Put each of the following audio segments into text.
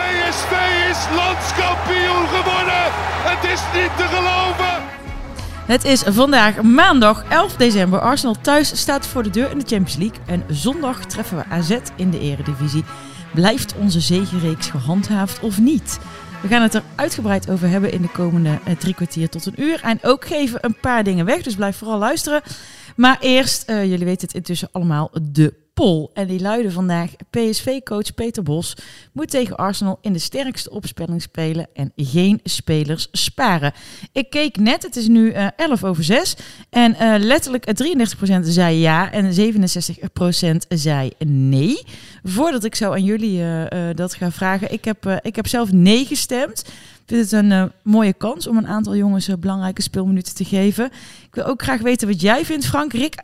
PSV is landskampioen geworden. Het is niet te geloven. Het is vandaag maandag 11 december. Arsenal thuis staat voor de deur in de Champions League. En zondag treffen we AZ in de Eredivisie. Blijft onze zegenreeks gehandhaafd of niet? We gaan het er uitgebreid over hebben in de komende eh, drie kwartier tot een uur. En ook geven een paar dingen weg, dus blijf vooral luisteren. Maar eerst, uh, jullie weten het intussen allemaal, de en die luiden vandaag: PSV-coach Peter Bos moet tegen Arsenal in de sterkste opspelling spelen en geen spelers sparen. Ik keek net, het is nu uh, eh, 11 over 6. En uh, letterlijk 33% zei ja en 67% zei nee. Voordat ik zo aan jullie dat ga vragen, ik heb, ik heb zelf nee gestemd. Ik vind het een mooie kans om een aantal jongens belangrijke speelminuten te geven. Ik wil ook graag weten wat jij vindt, Frank. Rick,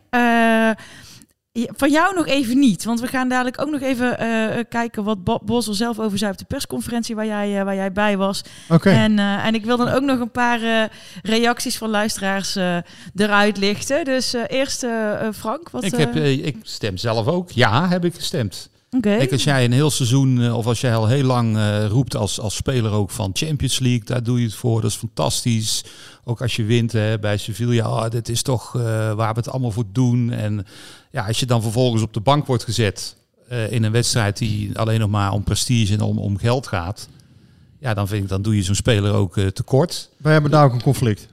van jou nog even niet, want we gaan dadelijk ook nog even uh, kijken wat Bob Bos er zelf over zei op de persconferentie waar jij, uh, waar jij bij was. Okay. En, uh, en ik wil dan ook nog een paar reacties van luisteraars eruit lichten. Dus eerst Frank. Wat, ik, heb, ik stem zelf ook. Ja, heb ik gestemd. Okay. Kijk, als jij een heel seizoen, of als jij al heel lang roept als, als speler ook van Champions League, daar doe je het voor, dat is fantastisch. Ook als je wint hè, bij Sevilla, oh, dit is toch waar we het allemaal voor doen. En ja, als je dan vervolgens op de bank wordt gezet uh, in een wedstrijd die alleen nog maar om prestige en om, om geld gaat. Ja, dan vind ik, dan doe je zo'n speler ook uh, tekort. Wij hebben daar ook een conflict.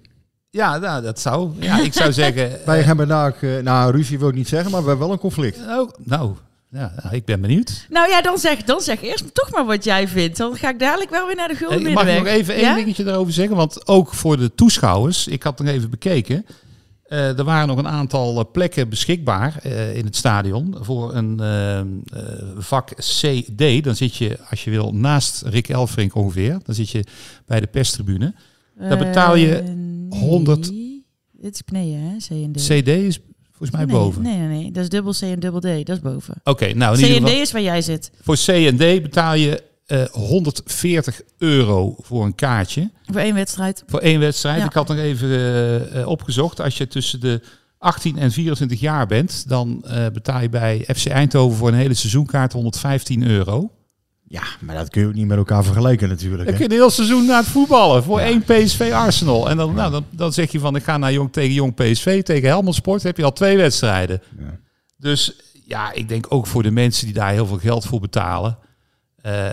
Ja, nou, dat zou. Ja, ik zou zeggen. Wij hebben daar ook, uh, nou, ruzie wil ik niet zeggen, maar we hebben wel een conflict. Oh, nou, ja, nou, ik ben benieuwd. Nou ja, dan zeg, dan zeg eerst toch maar wat jij vindt. Dan ga ik dadelijk wel weer naar de gulden Ik mag nog even één dingetje daarover zeggen. Want ook voor de toeschouwers, ik had nog even bekeken. Uh, er waren nog een aantal uh, plekken beschikbaar uh, in het stadion voor een vak CD. Dan zit je, als je wil, naast Rick Elfrink ongeveer. Dan zit je bij de perstribune. Daar betaal je nee. 100... Dit is beneden, hè? C en D. CD is volgens mij nee, boven. Nee, nee, nee. Dat is dubbel C en dubbel D. Dat is boven. Oké, okay, nou... C en D is waar jij zit. Voor C en D betaal je uh, 140 euro voor een kaartje. Voor één wedstrijd. Voor één wedstrijd. Ja. Ik had nog even uh, opgezocht. Als je tussen de 18 en 24 jaar bent, dan uh, betaal je bij FC Eindhoven voor een hele seizoenkaart 115 euro. Ja, maar dat kun je ook niet met elkaar vergelijken natuurlijk. Dan kun je een heel seizoen naar het voetballen voor ja. één PSV Arsenal. En dan, nou, dan, dan zeg je van ik ga naar jong tegen jong PSV, tegen Helmond Sport, heb je al twee wedstrijden. Ja. Dus ja, ik denk ook voor de mensen die daar heel veel geld voor betalen. Uh,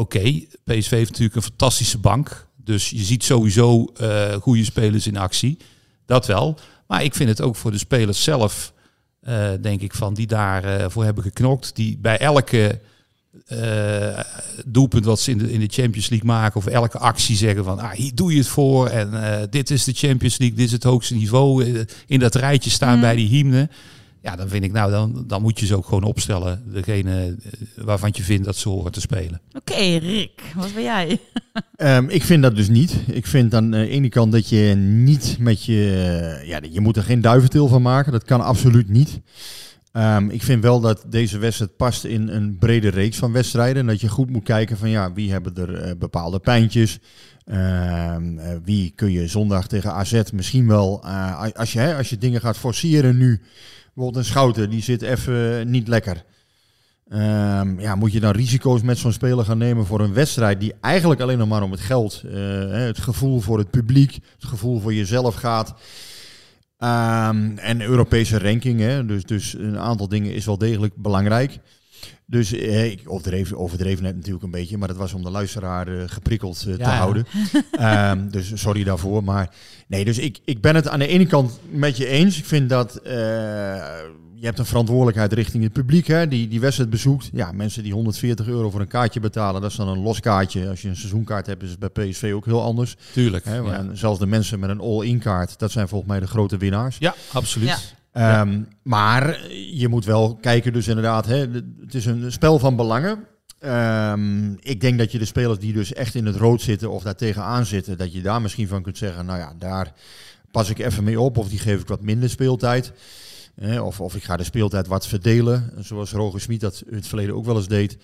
Oké, okay, PSV heeft natuurlijk een fantastische bank. Dus je ziet sowieso uh, goede spelers in actie. Dat wel. Maar ik vind het ook voor de spelers zelf, uh, denk ik, van die daarvoor uh, voor hebben geknokt. Die bij elke doelpunt wat ze in de, in de Champions League maken, of elke actie zeggen van ah, hier doe je het voor. En dit is de Champions League, dit is het hoogste niveau. in dat rijtje staan mm. bij die hymne. Ja, dan vind ik, nou, dan, dan moet je ze ook gewoon opstellen. Degene waarvan je vindt dat ze horen te spelen. Oké, okay, Rick, wat ben jij? um, ik vind dat dus niet. Ik vind aan de ene kant dat je niet met je... Ja, je moet er geen duiventil van maken. Dat kan absoluut niet. Um, ik vind wel dat deze wedstrijd past in een brede reeks van wedstrijden. En dat je goed moet kijken van ja, wie hebben er uh, bepaalde pijntjes. Uh, uh, wie kun je zondag tegen AZ misschien wel... Uh, als, je, hè, als je dingen gaat forceren nu... Bijvoorbeeld een Schouten, die zit even niet lekker. Um, ja, moet je dan risico's met zo'n speler gaan nemen voor een wedstrijd die eigenlijk alleen nog maar om het geld, uh, het gevoel voor het publiek, het gevoel voor jezelf gaat. Um, en Europese ranking, hè, dus, dus een aantal dingen is wel degelijk belangrijk. Dus eh, ik overdreven, overdreven net natuurlijk een beetje, maar dat was om de luisteraar uh, geprikkeld uh, ja. te houden. um, dus sorry daarvoor. Maar nee, dus ik, ik ben het aan de ene kant met je eens. Ik vind dat uh, je hebt een verantwoordelijkheid richting het publiek, hè, die die wedstrijd bezoekt. Ja, mensen die 140 euro voor een kaartje betalen, dat is dan een los kaartje. Als je een seizoenkaart hebt, is het bij PSV ook heel anders. Tuurlijk. Hè, ja. en zelfs de mensen met een all-in kaart, dat zijn volgens mij de grote winnaars. Ja, absoluut. Ja. Ehm, Maar je moet wel kijken, dus inderdaad, hè, het is een spel van belangen. Ehm, ik denk dat je de spelers die dus echt in het rood zitten of daar tegenaan zitten, dat je daar misschien van kunt zeggen, nou ja, daar pas ik even mee op of die geef ik wat minder speeltijd. Of, of ik ga de speeltijd wat verdelen, zoals Roger Smit dat in het verleden ook wel eens deed.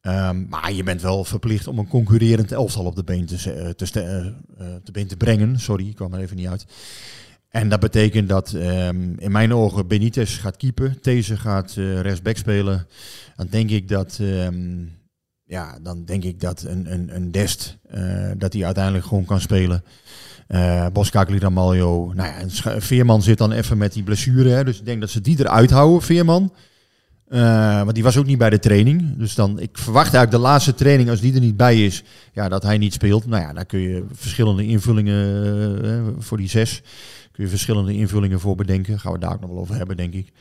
Ehm, maar je bent wel verplicht om een concurrerend elftal op de been te, ze- te, ste- eh, eh, te, been te brengen. Sorry, ik kwam er even niet uit. En dat betekent dat ehm, in mijn ogen Benitez gaat keepen, These gaat eh rechtsback spelen. Dan denk ik dat, ehm, ja, dan denk ik dat een, een, een Dest, eh, dat hij uiteindelijk gewoon kan spelen. Eh Boskakli Ramaljo, nou ja, Veerman zit dan even met die blessure, hè, dus ik denk dat ze die eruit houden, Veerman. Eh, want die was ook niet bij de training. Dus dan, ik verwacht eigenlijk de laatste training, als die er niet bij is, ja, dat hij niet speelt. Nou ja, daar kun je verschillende invullingen voor die zes. Kun je verschillende invullingen voor bedenken. Gaan we daar ook nog wel over hebben, denk ik.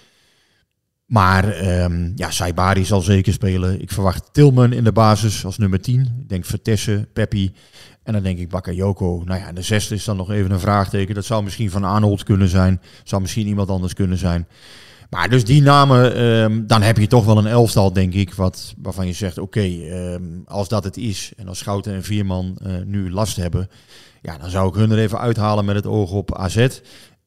Maar ehm, ja, Saibari zal zeker spelen. Ik verwacht Tilman in de basis als nummer 10. Ik denk Vertessen, Peppi. En dan denk ik Bakayoko. Nou ja, de zesde is dan nog even een vraagteken. Dat zou misschien Van Arnold kunnen zijn. Zou misschien iemand anders kunnen zijn. Maar dus die namen, ehm, dan heb je toch wel een elftal, denk ik, wat, waarvan je zegt, oké, ehm, als dat het is en als Schouten en Vierman eh, nu last hebben, ja, dan zou ik hun er even uithalen met het oog op AZ.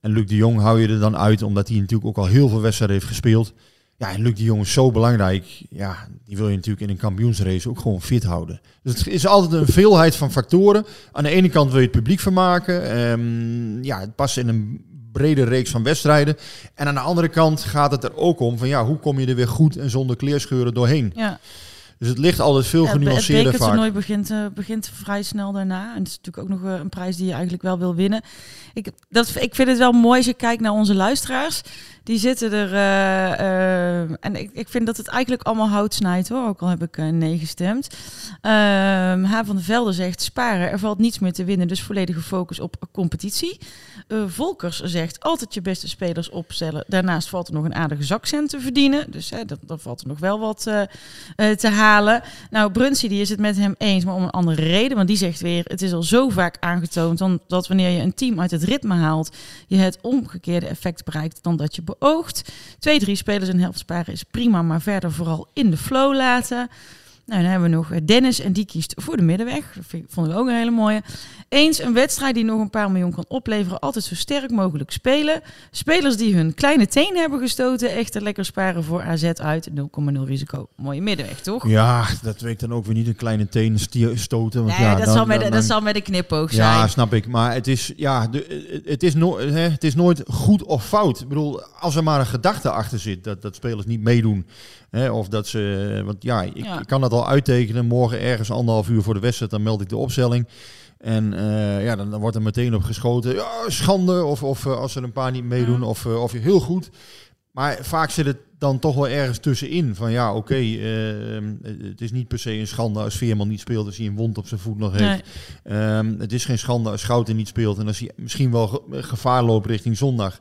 En Luc de Jong hou je er dan uit, omdat hij natuurlijk ook al heel veel wedstrijden heeft gespeeld. Ja, en Luc de Jong is zo belangrijk. Ja, die wil je natuurlijk in een kampioensrace ook gewoon fit houden. Dus het is altijd een veelheid van factoren. Aan de ene kant wil je het publiek vermaken. Ehm, ja, het past in een brede reeks van wedstrijden. En aan de andere kant gaat het er ook om van ja, hoe kom je er weer goed en zonder kleerscheuren doorheen. Ja. Dus het ligt altijd veel het het genuanceerder vaak. bekertoernooi begint, eh, begint vrij snel daarna. En het is natuurlijk ook nog eh, een prijs die je eigenlijk wel wil winnen. Ik, dat, ik vind het wel mooi als je kijkt naar onze luisteraars. Die zitten er... eh, en ik, ik vind dat het eigenlijk allemaal hout snijdt hoor. Ook al heb ik nee gestemd. Ehm H. van der Velde zegt sparen. Er valt niets meer te winnen. Dus volledige focus op competitie. Eh, Volkers zegt altijd je beste spelers opstellen. Daarnaast valt er nog een aardige zakcent te verdienen. Dus hè, dat, dan valt er nog wel wat eh, eh, te halen. Nou, Brunsy die is het met hem eens, maar om een andere reden. Want die zegt weer, het is al zo vaak aangetoond dan, dat wanneer je een team uit het ritme haalt, je het omgekeerde effect bereikt dan dat je beoogt. Twee, drie spelers en helft sparen is prima, maar verder vooral in de flow laten. Nou, dan hebben we nog Dennis en die kiest voor de middenweg. Dat vonden we ook een hele mooie. Eens een wedstrijd die nog een paar miljoen kan opleveren. Altijd zo sterk mogelijk spelen. Spelers die hun kleine teen hebben gestoten. Echter lekker sparen voor AZ uit. 0,0 risico. Mooie middenweg, toch? Ja, dat weet dan ook weer niet een kleine teen stoten. Want Nee, ja, dat, dan- zal met, de- dan- dat zal met een knipoog zijn. Ja, snap ik. Maar het is, ja, de, het, is no, hè, het is nooit goed of fout. Ik bedoel, als er maar een gedachte achter zit dat, dat spelers niet meedoen. Hè, of dat ze. Want ja ik, Ja. ik kan dat al uittekenen. Morgen ergens anderhalf uur voor de wedstrijd, dan meld ik de opstelling. En eh, ja, dan, dan wordt er meteen op geschoten. Ja, schande. Of, of eh, als er een paar niet meedoen. Of, eh, of heel goed. Maar vaak zit het dan toch wel ergens tussenin. Van ja, oké, het is niet per se een schande als Veerman niet speelt. Als hij een wond op zijn voet nog heeft. Nee. Ehm, het is geen schande als Schouten niet speelt. En als hij misschien wel ge- gevaar loopt richting zondag.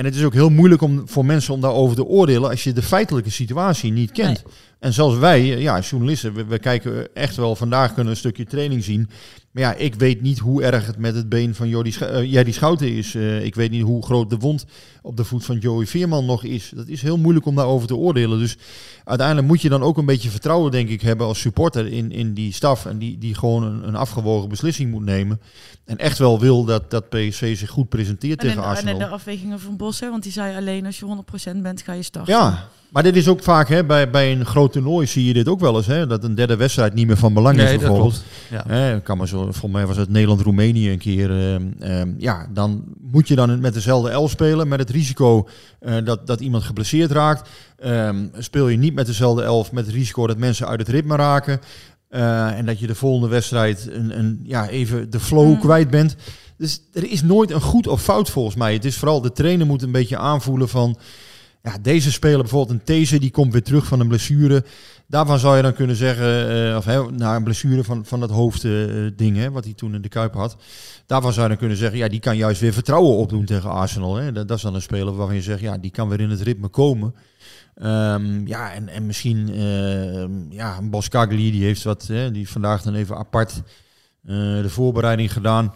En het is ook heel moeilijk om, voor mensen om daarover te oordelen als je de feitelijke situatie niet kent. En zelfs wij, eh, ja, journalisten, we, we kijken echt wel, vandaag kunnen een stukje training zien. Maar ja, ik weet niet hoe erg het met het been van Jordi, Sch- eh, Jerry Schouten is. Eh, ik weet niet hoe groot de wond op de voet van Joey Veerman nog is. Dat is heel moeilijk om daarover te oordelen. Dus uiteindelijk moet je dan ook een beetje vertrouwen, denk ik, hebben als supporter in, in die staf. En die, die gewoon een, een afgewogen beslissing moet nemen. En echt wel wil dat, dat PSV zich goed presenteert En, tegen en Arsenal. de afwegingen van Bos, hè, want die zei alleen als je 100% bent, ga je starten. Ja, maar dit is ook vaak hè, bij, bij een groot toernooi zie je dit ook wel eens. Hè, dat een derde wedstrijd niet meer van belang is dat bijvoorbeeld. klopt. Ja. Kan maar zo, volgens mij was het Nederland-Roemenië een keer. ehm, ehm, ja, dan moet je dan met dezelfde elf spelen. Met het risico eh, dat, dat iemand geblesseerd raakt. Ehm, speel je niet met dezelfde elf met het risico dat mensen uit het ritme raken. eh, en dat je de volgende wedstrijd een, een, ja, even de flow Mm. kwijt bent. Dus er is nooit een goed of fout volgens mij. Het is vooral de trainer moet een beetje aanvoelen van... Ja, deze speler, bijvoorbeeld een These, die komt weer terug van een blessure. Daarvan zou je dan kunnen zeggen, eh, of hè, na een blessure van, van dat hoofdding, hè, wat hij toen in de Kuip had. Daarvan zou je dan kunnen zeggen, ja, die kan juist weer vertrouwen opdoen tegen Arsenal. Hè. Dat, dat is dan een speler waarvan je zegt, ja, die kan weer in het ritme komen. Ehm, ja, en, en misschien, ehm, ja, Boskagli, die heeft wat, hè, die vandaag dan even apart eh, de voorbereiding gedaan.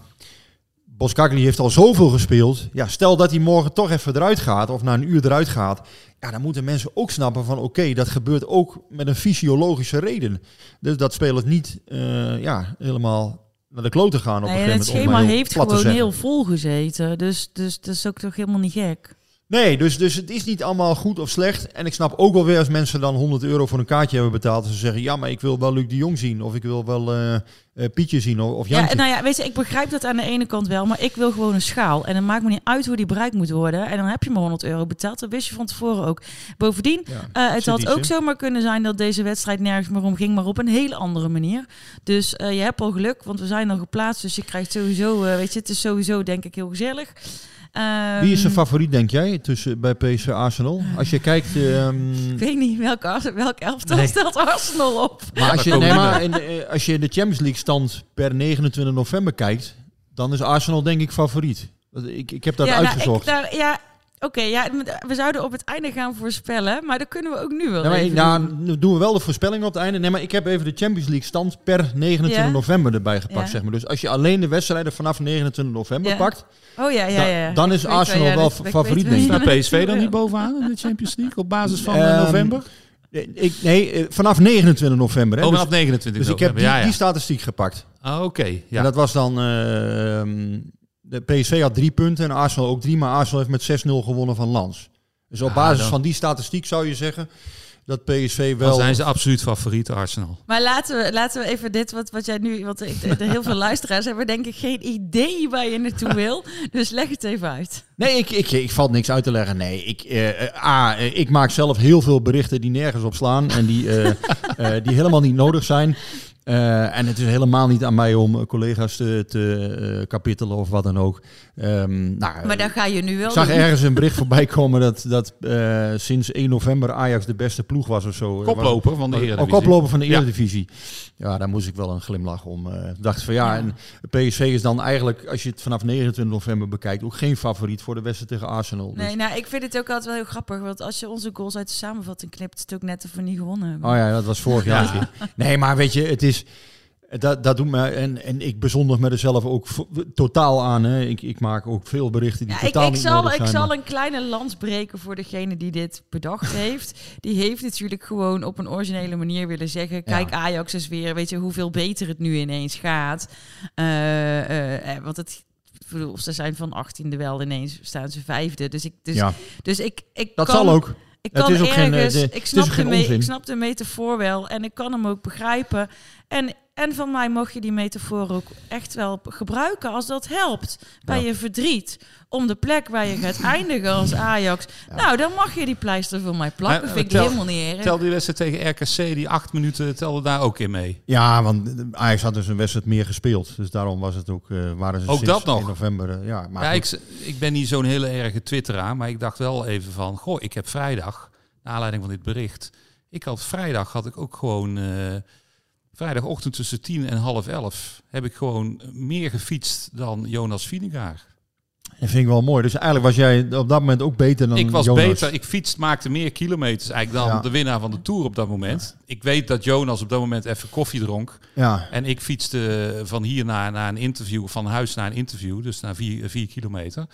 Boskagli heeft al zoveel gespeeld. Ja, stel dat hij morgen toch even eruit gaat, of na een uur eruit gaat. Ja, dan moeten mensen ook snappen van oké, dat gebeurt ook met een fysiologische reden. Dus dat spelers niet eh, ja, helemaal naar de kloten gaan op Nee, een en gegeven het moment. schema heeft gewoon heel vol gezeten. Dus, dus dat is ook toch helemaal niet gek. Nee, dus, dus het is niet allemaal goed of slecht. En ik snap ook wel weer als mensen dan 100 euro voor een kaartje hebben betaald. En ze zeggen, ja, maar ik wil wel Luc de Jong zien. Of ik wil wel eh, eh, Pietje zien. Of, of Ja, nou ja, weet je, ik begrijp dat aan de ene kant wel, maar ik wil gewoon een schaal. En het maakt me niet uit hoe die bereikt moet worden. En dan heb je maar 100 euro betaald. Dat wist je van tevoren ook. Bovendien, Ja, eh, het had ook zomaar kunnen zijn dat deze wedstrijd nergens meer om ging, maar op een hele andere manier. Dus je hebt al geluk, want we zijn al geplaatst. Dus je krijgt sowieso, weet je, het is sowieso denk ik heel gezellig. Wie is Ehm, de favoriet, denk jij, tussen, bij PSV Arsenal? Als je kijkt... ehm, Ik weet niet welke, welk elftal Nee. stelt Arsenal op. maar als je, nee, maar in, de- eh, als je in de Champions League stand per 29 november kijkt... dan is Arsenal denk ik favoriet. Dat- Ik, ik heb dat ja, nou, uitgezocht. ik, daar, ja, oké, ja, we zouden op het einde gaan voorspellen, maar dat kunnen we ook nu wel Nee, maar, even ja, doen. nu doen we wel de voorspelling op het einde. Nee, maar ik heb even de Champions League stand per 29 Ja. november erbij gepakt, Ja. zeg maar. Dus als je alleen de wedstrijden vanaf 29 november Ja. pakt... Oh ja, ja, ja. Dan- dan is Ik Arsenal wel ik favoriet, denk ik. Staat PSV dan niet bovenaan in de Champions League op basis van eh, Ehm, november? Ik, nee, eh, vanaf 29 november. Hè. Oh, Dus- vanaf 29 Dus ik heb november. die, ja, ja. die statistiek gepakt. Ah, Oké, ja. En dat was dan... eh, ehm, de PSV had drie punten en Arsenal ook drie. Maar Arsenal heeft met 6-0 gewonnen van Lans. Dus op Ah, basis dan- van die statistiek zou je zeggen... dat PSV Dan wel... zijn ze absoluut favoriet, Arsenal. Maar laten we, laten we even dit, wat, wat jij nu... Want ik- er heel veel luisteraars hebben denk ik geen idee waar je naartoe wil. Dus leg het even uit. Nee, ik, ik, ik valt niks uit te leggen. Nee, ik, eh, eh, A, eh, ik maak zelf heel veel berichten die nergens op slaan en die, eh, eh, die helemaal niet nodig zijn. Eh, en het is helemaal niet aan mij om eh, collega's te, te eh, kapitelen of wat dan ook. Ehm, nou, Maar dan ga je nu wel ik zag doen. ergens een bericht voorbij komen dat, dat eh, sinds 1 november Ajax de beste ploeg was of zo. Koploper van de Oh, Eredivisie. koploper van de Ja. Eredivisie. Ja, daar moest ik wel een glimlach om. eh dacht van ja, en PSV is dan eigenlijk, als je het vanaf 29 november bekijkt, ook geen favoriet voor de wedstrijd tegen Arsenal. Dus- Nee, nou, ik vind het ook altijd wel heel grappig. Want als je onze goals uit de samenvatting knipt, is het ook net of we niet gewonnen hebben. Oh ja, dat was vorig jaar. Nee, maar weet je, het is. Dat, dat doet me. En, en ik bezondig me er zelf ook totaal aan. Hè. Ik, ik maak ook veel berichten die Ja, ik, totaal ik niet zal, nodig ik zijn. zal een kleine lans breken voor degene die dit bedacht heeft. Die heeft natuurlijk gewoon op een originele manier willen zeggen... kijk, Ajax is weer, weet je, hoeveel beter het nu ineens gaat. Eh, eh, eh, want het... ik bedoel, ze zijn van 18e wel ineens, staan ze vijfde. Dus ik, dus, Ja. dus ik, ik Dat kan, zal ook. Ik Het kan is ook geen, eh, ergens, de- ik, snap de geen ik snap de metafoor wel en ik kan hem ook begrijpen. En, en van mij mag je die metafoor ook echt wel gebruiken als dat helpt bij Ja. je verdriet. Om de plek waar je gaat eindigen als Ajax. Nou, dan mag je die pleister voor mij plakken. Maar, vind ik tel- helemaal niet erg. Tel die wedstrijd tegen RKC, die acht minuten, telde daar ook in mee. Ja, want Ajax had dus een wedstrijd meer gespeeld. Dus daarom was het ook, eh, waren ze Ook sinds dat nog? 1 november. eh, ja, maar ja, ik, ben niet zo'n hele erge twitteraar, maar ik dacht wel even van, goh, ik heb vrijdag, naar aanleiding van dit bericht, ik had vrijdag had ik ook gewoon, eh, vrijdagochtend tussen tien en half elf, heb ik gewoon meer gefietst dan Jonas Vinegaar. Dat vind ik wel mooi. Dus eigenlijk was jij op dat moment ook beter dan Ik was Jonas. beter, ik fietst, maakte meer kilometers eigenlijk dan Ja. de winnaar van de Tour op dat moment. Ik weet dat Jonas op dat moment even koffie dronk. Ja. En ik fietste van hier naar, naar een interview, van huis naar een interview, dus naar vier, vier kilometer.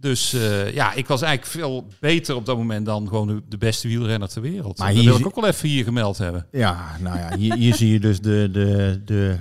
Dus eh, ja, ik was eigenlijk veel beter op dat moment dan gewoon de, beste wielrenner ter wereld. Maar dat wil ik ook wel even hier gemeld hebben. Ja, nou ja, hier, hier zie je dus de... de, de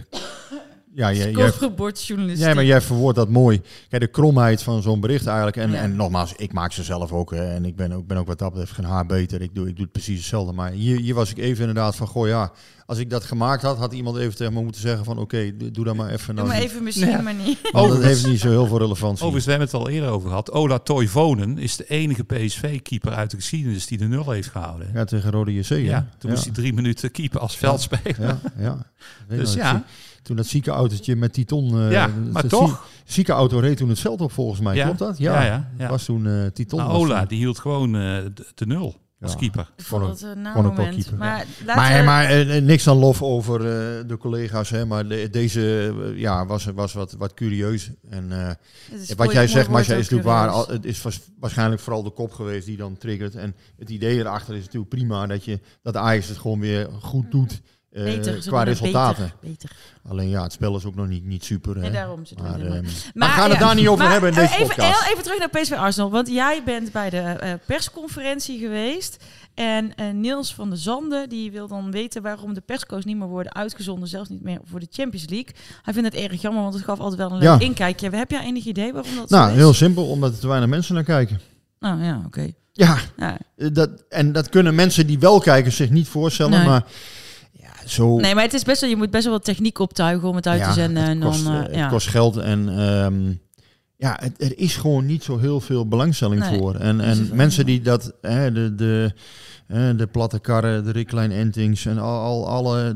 ja, jij, jij, Scorebordjournalistiek. ja, maar jij verwoordt dat mooi. Kijk, de kromheid van zo'n bericht eigenlijk. En, Ja. en nogmaals, ik maak ze zelf ook. Hè, en ik ben ook, ben ook wat dat betreft geen haar beter. Ik doe, ik doe het precies hetzelfde. Maar hier, hier was ik even inderdaad van... Goh ja, als ik dat gemaakt had, had iemand even tegen me moeten zeggen van... Oké, doe- doe dat maar even. Doe Nou maar niet. even misschien, maar niet. Want dat heeft niet zo heel veel relevantie. Overigens, we hebben het al eerder over gehad. Ola Toivonen is de enige PSV-keeper uit de geschiedenis die de nul heeft gehouden. Ja, tegen Rode JC. Ja, toen ja. moest hij drie minuten keeper als veldspeler. Ja, ja. Dus ja. Toen dat zieke autootje met Titon... eh, Ja, maar zie- toch. zieke auto reed toen het veld op volgens mij. Ja. Klopt dat? Ja, ja, ja. Was toen eh Titon. Maar was Ola, die hield gewoon eh, de, de nul als Ja. keeper. Ik vond het een moment. keeper, Maar, Maar, we- maar eh, eh, niks aan lof over eh, de collega's. Hè, maar de- deze eh, ja, was, was wat, wat curieus. En eh, wat jij zegt, ook, is natuurlijk waar. Het is was- waarschijnlijk vooral de kop geweest die dan triggert. En het idee erachter is natuurlijk prima dat, je, dat Ajax het gewoon weer goed doet. Eh, Beter, qua resultaten. Beter, beter. Alleen ja, het spel is ook nog niet, niet super. Hè. Nee, daarom zit maar, het ehm, maar we gaan het daar niet over hebben in eh, deze even, podcast. even terug naar PSV Arsenal. Want jij bent bij de eh, persconferentie geweest. En Niels van der Zanden die wil dan weten waarom de persco's niet meer worden uitgezonden. Zelfs niet meer voor de Champions League. Hij vindt het erg jammer, want het gaf altijd wel een leuk Ja. inkijkje. Heb jij enig idee waarom dat nou, heel simpel, omdat er te weinig mensen naar kijken. Nou ja, oké. Ja, Ja. dat, en dat kunnen mensen die wel kijken zich niet voorstellen. Nee. Maar zo... Nee, maar het is best wel, je moet best wel wat techniek optuigen om het uit Ja, te zenden. Het En kost, dan, eh, eh, het ja. kost geld en ehm, ja, het, er is gewoon niet zo heel veel belangstelling Nee, voor. En, en mensen die dat, hè, de, de, hè, de platte karren, de Rickline Entings en al, al alle, de,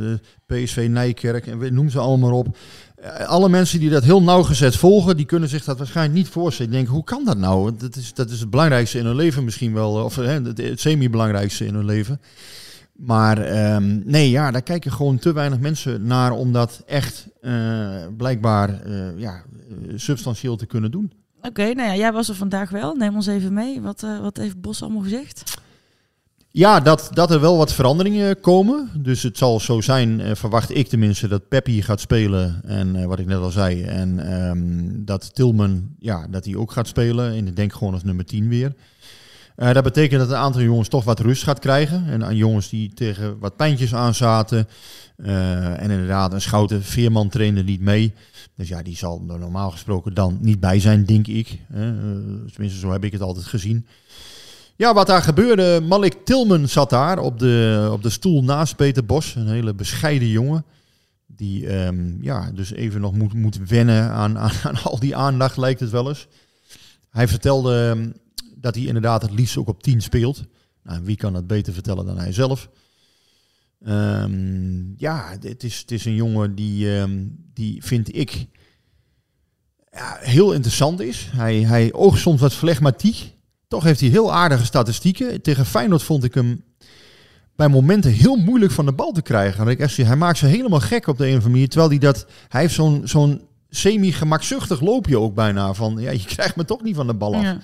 de PSV Nijkerk en noem ze allemaal op. Eh, Alle mensen die dat heel nauwgezet volgen, die kunnen zich dat waarschijnlijk niet voorstellen. Die denken, hoe kan dat nou? Dat is, dat is het belangrijkste in hun leven misschien wel, of hè, het, het semi-belangrijkste in hun leven. Maar ehm, nee, ja, daar kijken gewoon te weinig mensen naar om dat echt eh, blijkbaar eh, ja, eh, substantieel te kunnen doen. Oké, nou ja, jij was er vandaag wel. Neem ons even mee. Wat, wat heeft Bos allemaal gezegd? Ja, dat, dat er wel wat veranderingen komen. Dus het zal zo zijn, verwacht ik tenminste, dat Peppi gaat spelen. En wat ik net al zei. En ehm, dat Tilman, ja, dat hij ook gaat spelen. En ik denk gewoon als nummer 10 weer. Eh, dat betekent dat een aantal jongens toch wat rust gaat krijgen. En aan jongens die tegen wat pijntjes aan zaten. Eh, en inderdaad, een Schouten Veerman trainde niet mee. Dus ja, die zal er normaal gesproken dan niet bij zijn, denk ik. Eh, tenminste, zo heb ik het altijd gezien. Ja, wat daar gebeurde, Malik Tilman zat daar op de, op de stoel naast Peter Bos. Een hele bescheiden jongen. Die ehm, ja, dus even nog moet, moet wennen aan, aan, aan al die aandacht, lijkt het wel eens. Hij vertelde ehm, dat hij inderdaad het liefst ook op 10 speelt. Nou, wie kan dat beter vertellen dan hij zelf? Ehm, ja, het is, het is een jongen die, ehm, die vind ik ja, heel interessant is. Hij, hij oogt soms wat flegmatiek. Toch heeft hij heel aardige statistieken. Tegen Feyenoord vond ik hem bij momenten heel moeilijk van de bal te krijgen. Ik hij maakt ze helemaal gek op de een of. Terwijl hij dat, hij heeft zo'n zo'n semi-gemakzuchtig loopje ook bijna. Van ja, je krijgt me toch niet van de bal af. Ja.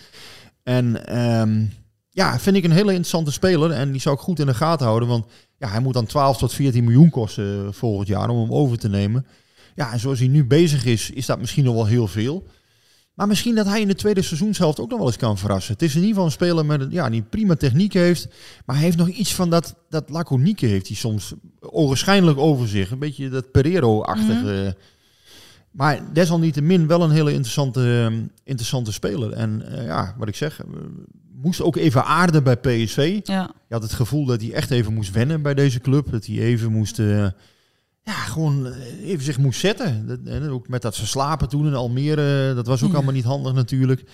En ehm, ja, vind ik een hele interessante speler. En die zou ik goed in de gaten houden. Want ja, hij moet dan 12 tot 14 miljoen kosten eh, volgend jaar om hem over te nemen. Ja, en zoals hij nu bezig is, is dat misschien nog wel heel veel. Maar misschien dat hij in de tweede seizoenshelft ook nog wel eens kan verrassen. Het is in ieder geval een speler met ja, die prima techniek heeft. Maar hij heeft nog iets van dat, dat laconieke heeft hij soms ogenschijnlijk over zich. Een beetje dat Pereiro-achtige. Maar desalniettemin wel een hele interessante, eh, interessante speler. En eh, ja, wat ik zeg, eh, moest ook even aarden bij PSV. Ja. Je had het gevoel dat hij echt even moest wennen bij deze club. Dat hij even moest, eh, ja, gewoon even zich moest zetten. Dat, en ook met dat verslapen toen in Almere, dat was ook Ja. allemaal niet handig natuurlijk.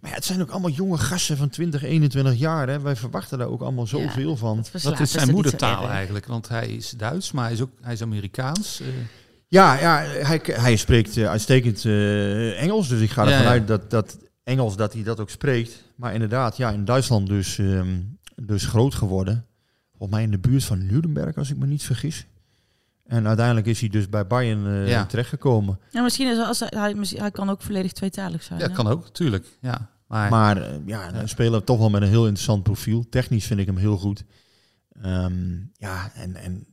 Maar ja, het zijn ook allemaal jonge gasten van 20, 21 jaar. Hè. Wij verwachten daar ook allemaal zoveel van. Dat is zijn moedertaal eigenlijk, want hij is Duits, maar hij is ook hij is Amerikaans. eh. Ja, ja hij, hij spreekt eh, uitstekend eh, Engels. Dus ik ga ervan ja. uit dat, dat Engels dat hij dat ook spreekt. Maar inderdaad, ja, in Duitsland dus, ehm, dus groot geworden. Volgens mij in de buurt van Nuremberg, als ik me niet vergis. En uiteindelijk is hij dus bij Bayern eh, Ja. terechtgekomen. Ja, misschien is als hij, hij, kan ook volledig tweetalig zijn. Ja, hè? kan ook, tuurlijk. Ja, maar, Maar ja, een speler toch wel met een heel interessant profiel. Technisch vind ik hem heel goed. Ehm, ja, en, en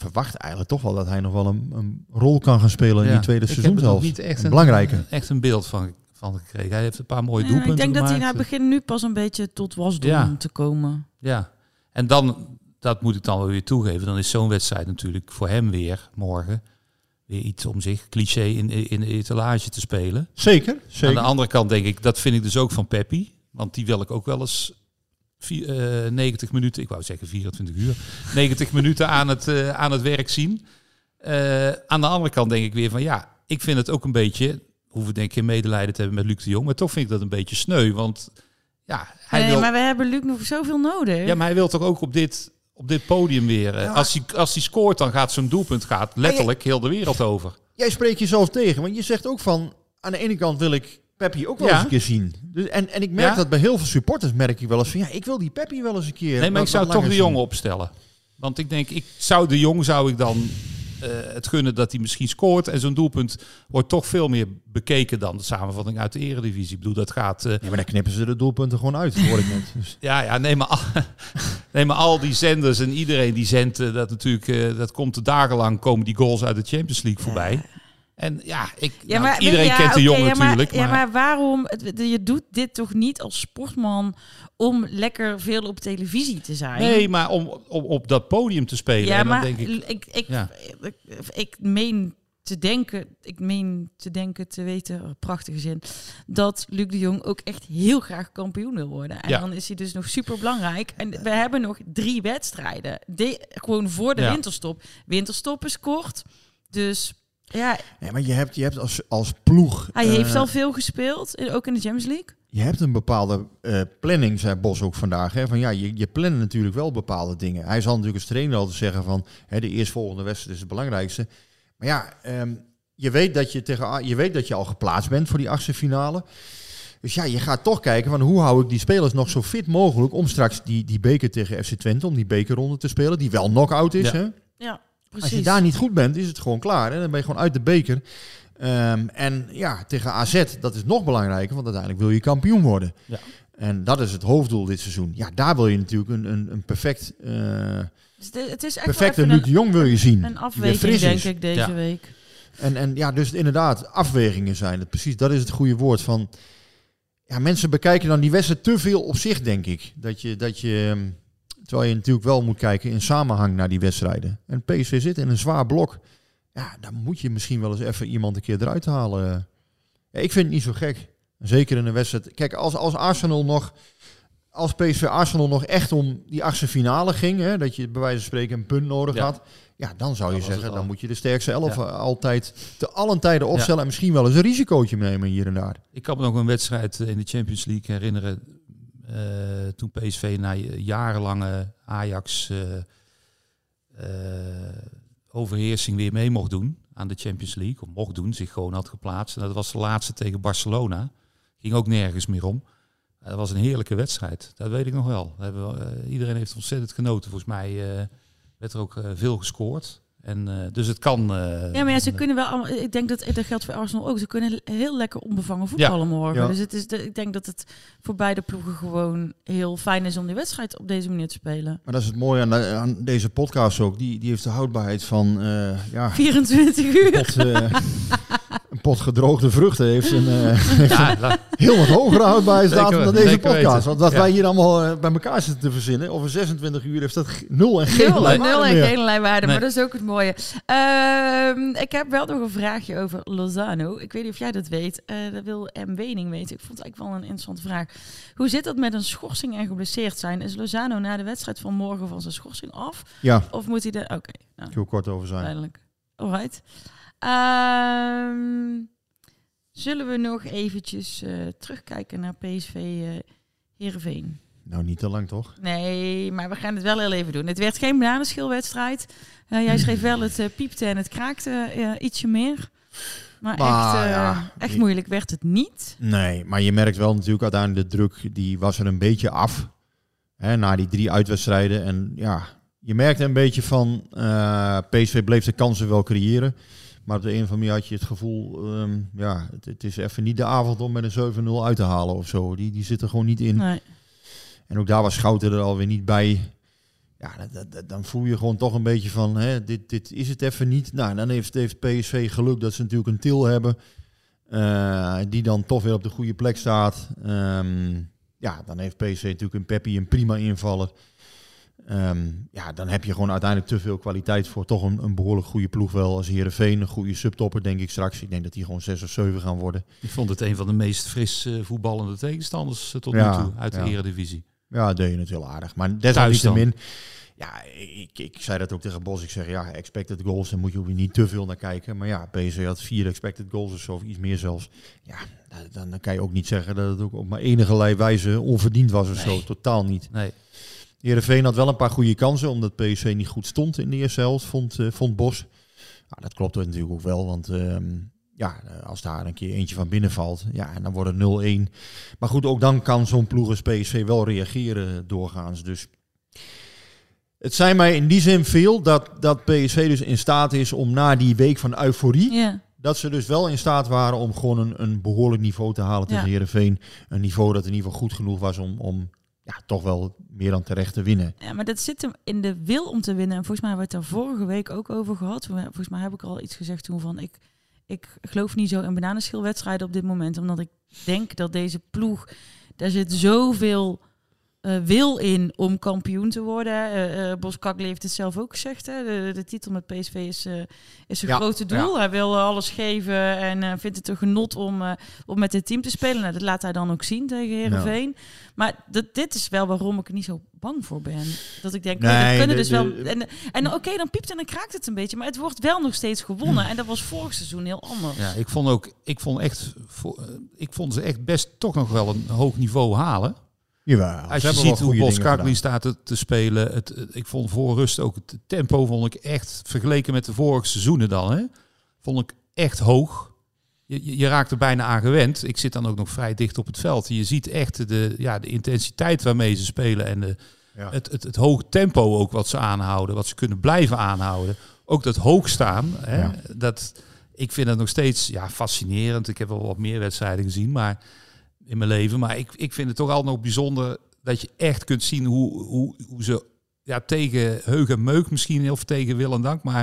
verwacht eigenlijk toch wel dat hij nog wel een, een rol kan gaan spelen in ja, die tweede er nog seizoenshelft. niet echt een een, belangrijke. echt een beeld van, van gekregen. Hij heeft een paar mooie Ja, doelpunten ik denk dat hij gemaakt. nou begint nu pas een beetje tot wasdom Ja. te komen. Ja, en dan, dat moet ik dan wel weer toegeven, dan is zo'n wedstrijd natuurlijk voor hem weer morgen weer iets om zich cliché in, in de etalage te spelen. Zeker, zeker. Aan de andere kant denk ik, dat vind ik dus ook van Peppi, want die wil ik ook wel eens vier, eh, 90 minuten, ik wou zeggen 24 uur, 90 minuten aan het, eh, aan het werk zien. Eh, aan de andere kant denk ik weer van ja, ik vind het ook een beetje, hoeven denk ik geen medelijden te hebben met Luc de Jong, maar toch vind ik dat een beetje sneu, want ja, hij nee, wil... maar we hebben Luc nog zoveel nodig. Ja, maar hij wil toch ook op dit, op dit podium weer. Ja. Als, hij, als hij scoort, dan gaat zo'n doelpunt gaat letterlijk heel de wereld over. Jij spreekt jezelf tegen, want je zegt ook van... Aan de ene kant wil ik Peppi ook wel Ja. eens een keer zien. Dus, en, en ik merk Ja. dat bij heel veel supporters merk ik wel eens van... Ja, ik wil die Peppi wel eens een keer Nee, maar ik zou toch de jongen opstellen. Want ik denk, ik zou de jong zou ik dan eh, het gunnen dat hij misschien scoort. En zo'n doelpunt wordt toch veel meer bekeken dan de samenvatting uit de eredivisie. Ik bedoel, dat gaat... eh, Ja, maar dan knippen ze de doelpunten gewoon uit, hoor ik net. Dus. Ja, ja nee, maar al, nee, maar al die zenders en iedereen die zendt, eh, dat natuurlijk, eh, dat komt er dagenlang, komen die goals uit de Champions League voorbij. En ja, ik, Ja, nou, maar, iedereen ja, kent de oké, jong ja, maar- natuurlijk. Ja, maar, waarom? Je doet dit toch niet als sportman om lekker veel op televisie te zijn? nee, maar om, om op dat podium te spelen. Ja, en dan maar denk ik, ik, ik, ik, ik meen te denken, ik meen te denken, te weten, oh, prachtige zin, dat Luc de Jong ook echt heel graag kampioen wil worden. En Ja. dan is hij dus nog super belangrijk. En we hebben nog drie wedstrijden, de, gewoon voor de Ja. winterstop. Winterstop is kort, dus ja, Ja, maar je hebt, je hebt als, als ploeg... hij eh, heeft al veel gespeeld, eh, ook in de Champions League. Je hebt een bepaalde eh, planning, zei Bos ook vandaag. Hè? Van, ja, je, je plannen natuurlijk wel bepaalde dingen. Hij zal natuurlijk als trainer altijd zeggen van... Hè, de eerstvolgende wedstrijd is het belangrijkste. Maar ja, ehm, je, weet dat je, tegen, je weet dat je al geplaatst bent voor die achtste finale. Dus ja, je gaat toch kijken van hoe hou ik die spelers nog zo fit mogelijk... om straks die, die beker tegen FC Twente, om die bekerronde te spelen... die wel knock-out is, Ja. hè? Ja, precies. Als je daar niet goed bent, is het gewoon klaar. Hè? Dan ben je gewoon uit de beker. Ehm, en ja, tegen AZ, dat is nog belangrijker, want uiteindelijk wil je kampioen worden. Ja. En dat is het hoofddoel dit seizoen. Ja, daar wil je natuurlijk een, een, een perfect, Dus de- het is echt perfecte Luc de Jong wil je zien. een, afweging, denk ik, deze Ja. week. En, en ja, dus inderdaad, afwegingen zijn het. Precies, dat is het goede woord. Van, ja, mensen bekijken dan die wedstrijd te veel op zich, denk ik. Dat je, dat je, ehm, terwijl je natuurlijk wel moet kijken in samenhang naar die wedstrijden. En PSV zit in een zwaar blok. Ja, dan moet je misschien wel eens even iemand een keer eruit halen. Ja, ik vind het niet zo gek. Zeker in een wedstrijd. Kijk, als, als Arsenal nog... Als PSV Arsenal nog echt om die achtste finale ging, hè, dat je bij wijze van spreken een punt nodig Ja. had, ja, dan zou je zeggen, dan moet je de sterkste elf Ja. altijd te allen tijden opstellen en misschien wel eens een risicootje nemen hier en daar. ik kan me nog een wedstrijd in de Champions League herinneren. Eh, toen PSV na jarenlange Ajax eh, eh, overheersing weer mee mocht doen aan de Champions League. Of mocht doen, zich gewoon had geplaatst. En dat was de laatste tegen Barcelona. Ging ook nergens meer om. Dat was een heerlijke wedstrijd. Dat weet ik nog wel. We iedereen heeft ontzettend genoten. Volgens mij werd er ook veel gescoord. En, eh, dus het kan... eh, Ja, maar ja, ze kunnen wel allemaal. Ik denk dat dat geldt voor Arsenal ook. Ze kunnen heel lekker onbevangen voetballen morgen. Ja. Dus het is, de, ik denk dat het voor beide ploegen gewoon heel fijn is om die wedstrijd op deze manier te spelen. Maar dat is het mooie aan, de- aan deze podcast ook. Die, die heeft de houdbaarheid van eh, ja, 24 uur. eh, een pot gedroogde vruchten. Heeft een, eh, heeft ja, een la- heel wat hogere houdbaarheidsdatum dan deze podcast. weten. Want wat Ja. wij hier allemaal eh, bij elkaar zitten te verzinnen, over 26 uur heeft dat nul en geen Nul, waarde nul en meer. geen waarde, Nee. maar dat is ook het mooie. Ehm, ik heb wel nog een vraagje over Lozano. Ik weet niet of jij dat weet. Eh, dat wil M. Wening weten. Ik vond het eigenlijk wel een interessante vraag. Hoe zit dat met een schorsing en geblesseerd zijn? Is Lozano na de wedstrijd van morgen van zijn schorsing af? Ja, Of moet hij er... Oké, nou, ik wil kort over zijn. duidelijk. Alright. Ehm, zullen we nog eventjes eh, terugkijken naar PSV eh Heerenveen? Nou, niet te lang toch? Nee, maar we gaan het wel heel even doen. Het werd geen bananenschilwedstrijd. Eh, jij schreef wel het piepte en het kraakte ietsje meer. Maar, Maar, echt, ja, echt moeilijk werd het niet. Nee, maar je merkt wel natuurlijk uiteindelijk de druk, die was er een beetje af. Hè, na die drie uitwedstrijden. En ja, je merkte een beetje van, PSV bleef de kansen wel creëren. Maar op de een of andere manier had je het gevoel, ehm, ja, het, het is even niet de avond om met een 7-0 uit te halen of zo. Die, die zit er gewoon niet in. Nee. En ook daar was Schouten er alweer niet bij. Ja, dat, dat- dat- dan voel je gewoon toch een beetje van, hè, dit, dit is het even niet. Nou, dan heeft, heeft PSV geluk dat ze natuurlijk een til hebben. eh, die dan toch weer op de goede plek staat. Ehm, ja, dan heeft PSV natuurlijk een Peppi, een prima invaller. Ehm, ja, dan heb je gewoon uiteindelijk te veel kwaliteit voor toch een, een behoorlijk goede ploeg wel. Als Heerenveen, een goede subtopper denk ik straks. Ik denk dat die gewoon 6 of 7 gaan worden. Ik vond het een van de meest fris eh, voetballende tegenstanders eh, tot Ja, nu toe uit ja. de eredivisie. Ja, deed je het heel aardig. Maar desalniettemin, ja, ik, ik zei dat ook tegen Bos. Ik zeg, ja, expected goals, daar moet je ook niet te veel naar kijken. Maar ja, PSV had vier expected goals of zo, of iets meer zelfs. Ja, dan, dan kan je ook niet zeggen dat het ook op maar enige wijze onverdiend was of zo. Totaal niet. Nee. Heerenveen had wel een paar goede kansen, omdat PSV niet goed stond in de eerste helft, vond, eh, vond Bos. Nou, dat klopt natuurlijk ook wel, want ehm, ja, eh, als daar een keer eentje van binnen valt, ja, en dan wordt het 0-1. Maar goed, ook dan kan zo'n ploeg als PSV wel reageren doorgaans. Dus het zijn mij in die zin veel dat, dat PSV dus in staat is om na die week van euforie, dat ze dus wel in staat waren om gewoon een, een behoorlijk niveau te halen tegen Ja. Heerenveen. Een niveau dat in ieder geval goed genoeg was om, om ja, toch wel meer dan terecht te winnen. Ja, maar dat zit hem in de wil om te winnen. En volgens mij hebben we het daar vorige week ook over gehad. Volgens mij heb ik al iets gezegd toen van ik, ik geloof niet zo in bananenschilwedstrijden op dit moment. Omdat ik denk dat deze ploeg, daar zit zoveel eh, wil in om kampioen te worden. Bos Kakle heeft het zelf ook gezegd. Hè? De, de titel met PSV is, eh, is zijn Ja, grote doel. Hij wil alles geven en eh, vindt het een genot om, eh, om met dit team te spelen. Nou, dat laat hij dan ook zien tegen Herenveen. Maar dat, dit is wel waarom ik er niet zo bang voor ben. Dat ik denk, nee, dat kunnen de- dus wel. En, en oké, dan piept en dan kraakt het een beetje. Maar het wordt wel nog steeds gewonnen. En dat was vorig seizoen heel anders. Ja, ik vond ook, ik vond echt, ik vond ze echt best toch nog wel een hoog niveau halen. Jawel, Als je ziet hoe goede Bos dingen Kaklin gedaan. staat te, te spelen. Het, het- ik vond voor rust ook het tempo vond ik echt, vergeleken met de vorige seizoenen dan, hè, vond ik echt hoog. Je, je, je raakt er bijna aan gewend. Ik zit dan ook nog vrij dicht op het veld. Je ziet echt de, ja, de intensiteit waarmee ze spelen en de, Ja. het, het, het hoge tempo ook wat ze aanhouden, wat ze kunnen blijven aanhouden. Ook dat hoog staan, hè, Ja. dat, ik vind dat nog steeds ja, fascinerend. Ik heb wel wat meer wedstrijden gezien maar in mijn leven. Maar ik, ik vind het toch altijd nog bijzonder dat je echt kunt zien hoe, hoe, hoe ze ja, tegen Heug en Meuk misschien, of tegen Wil en Dank. Maar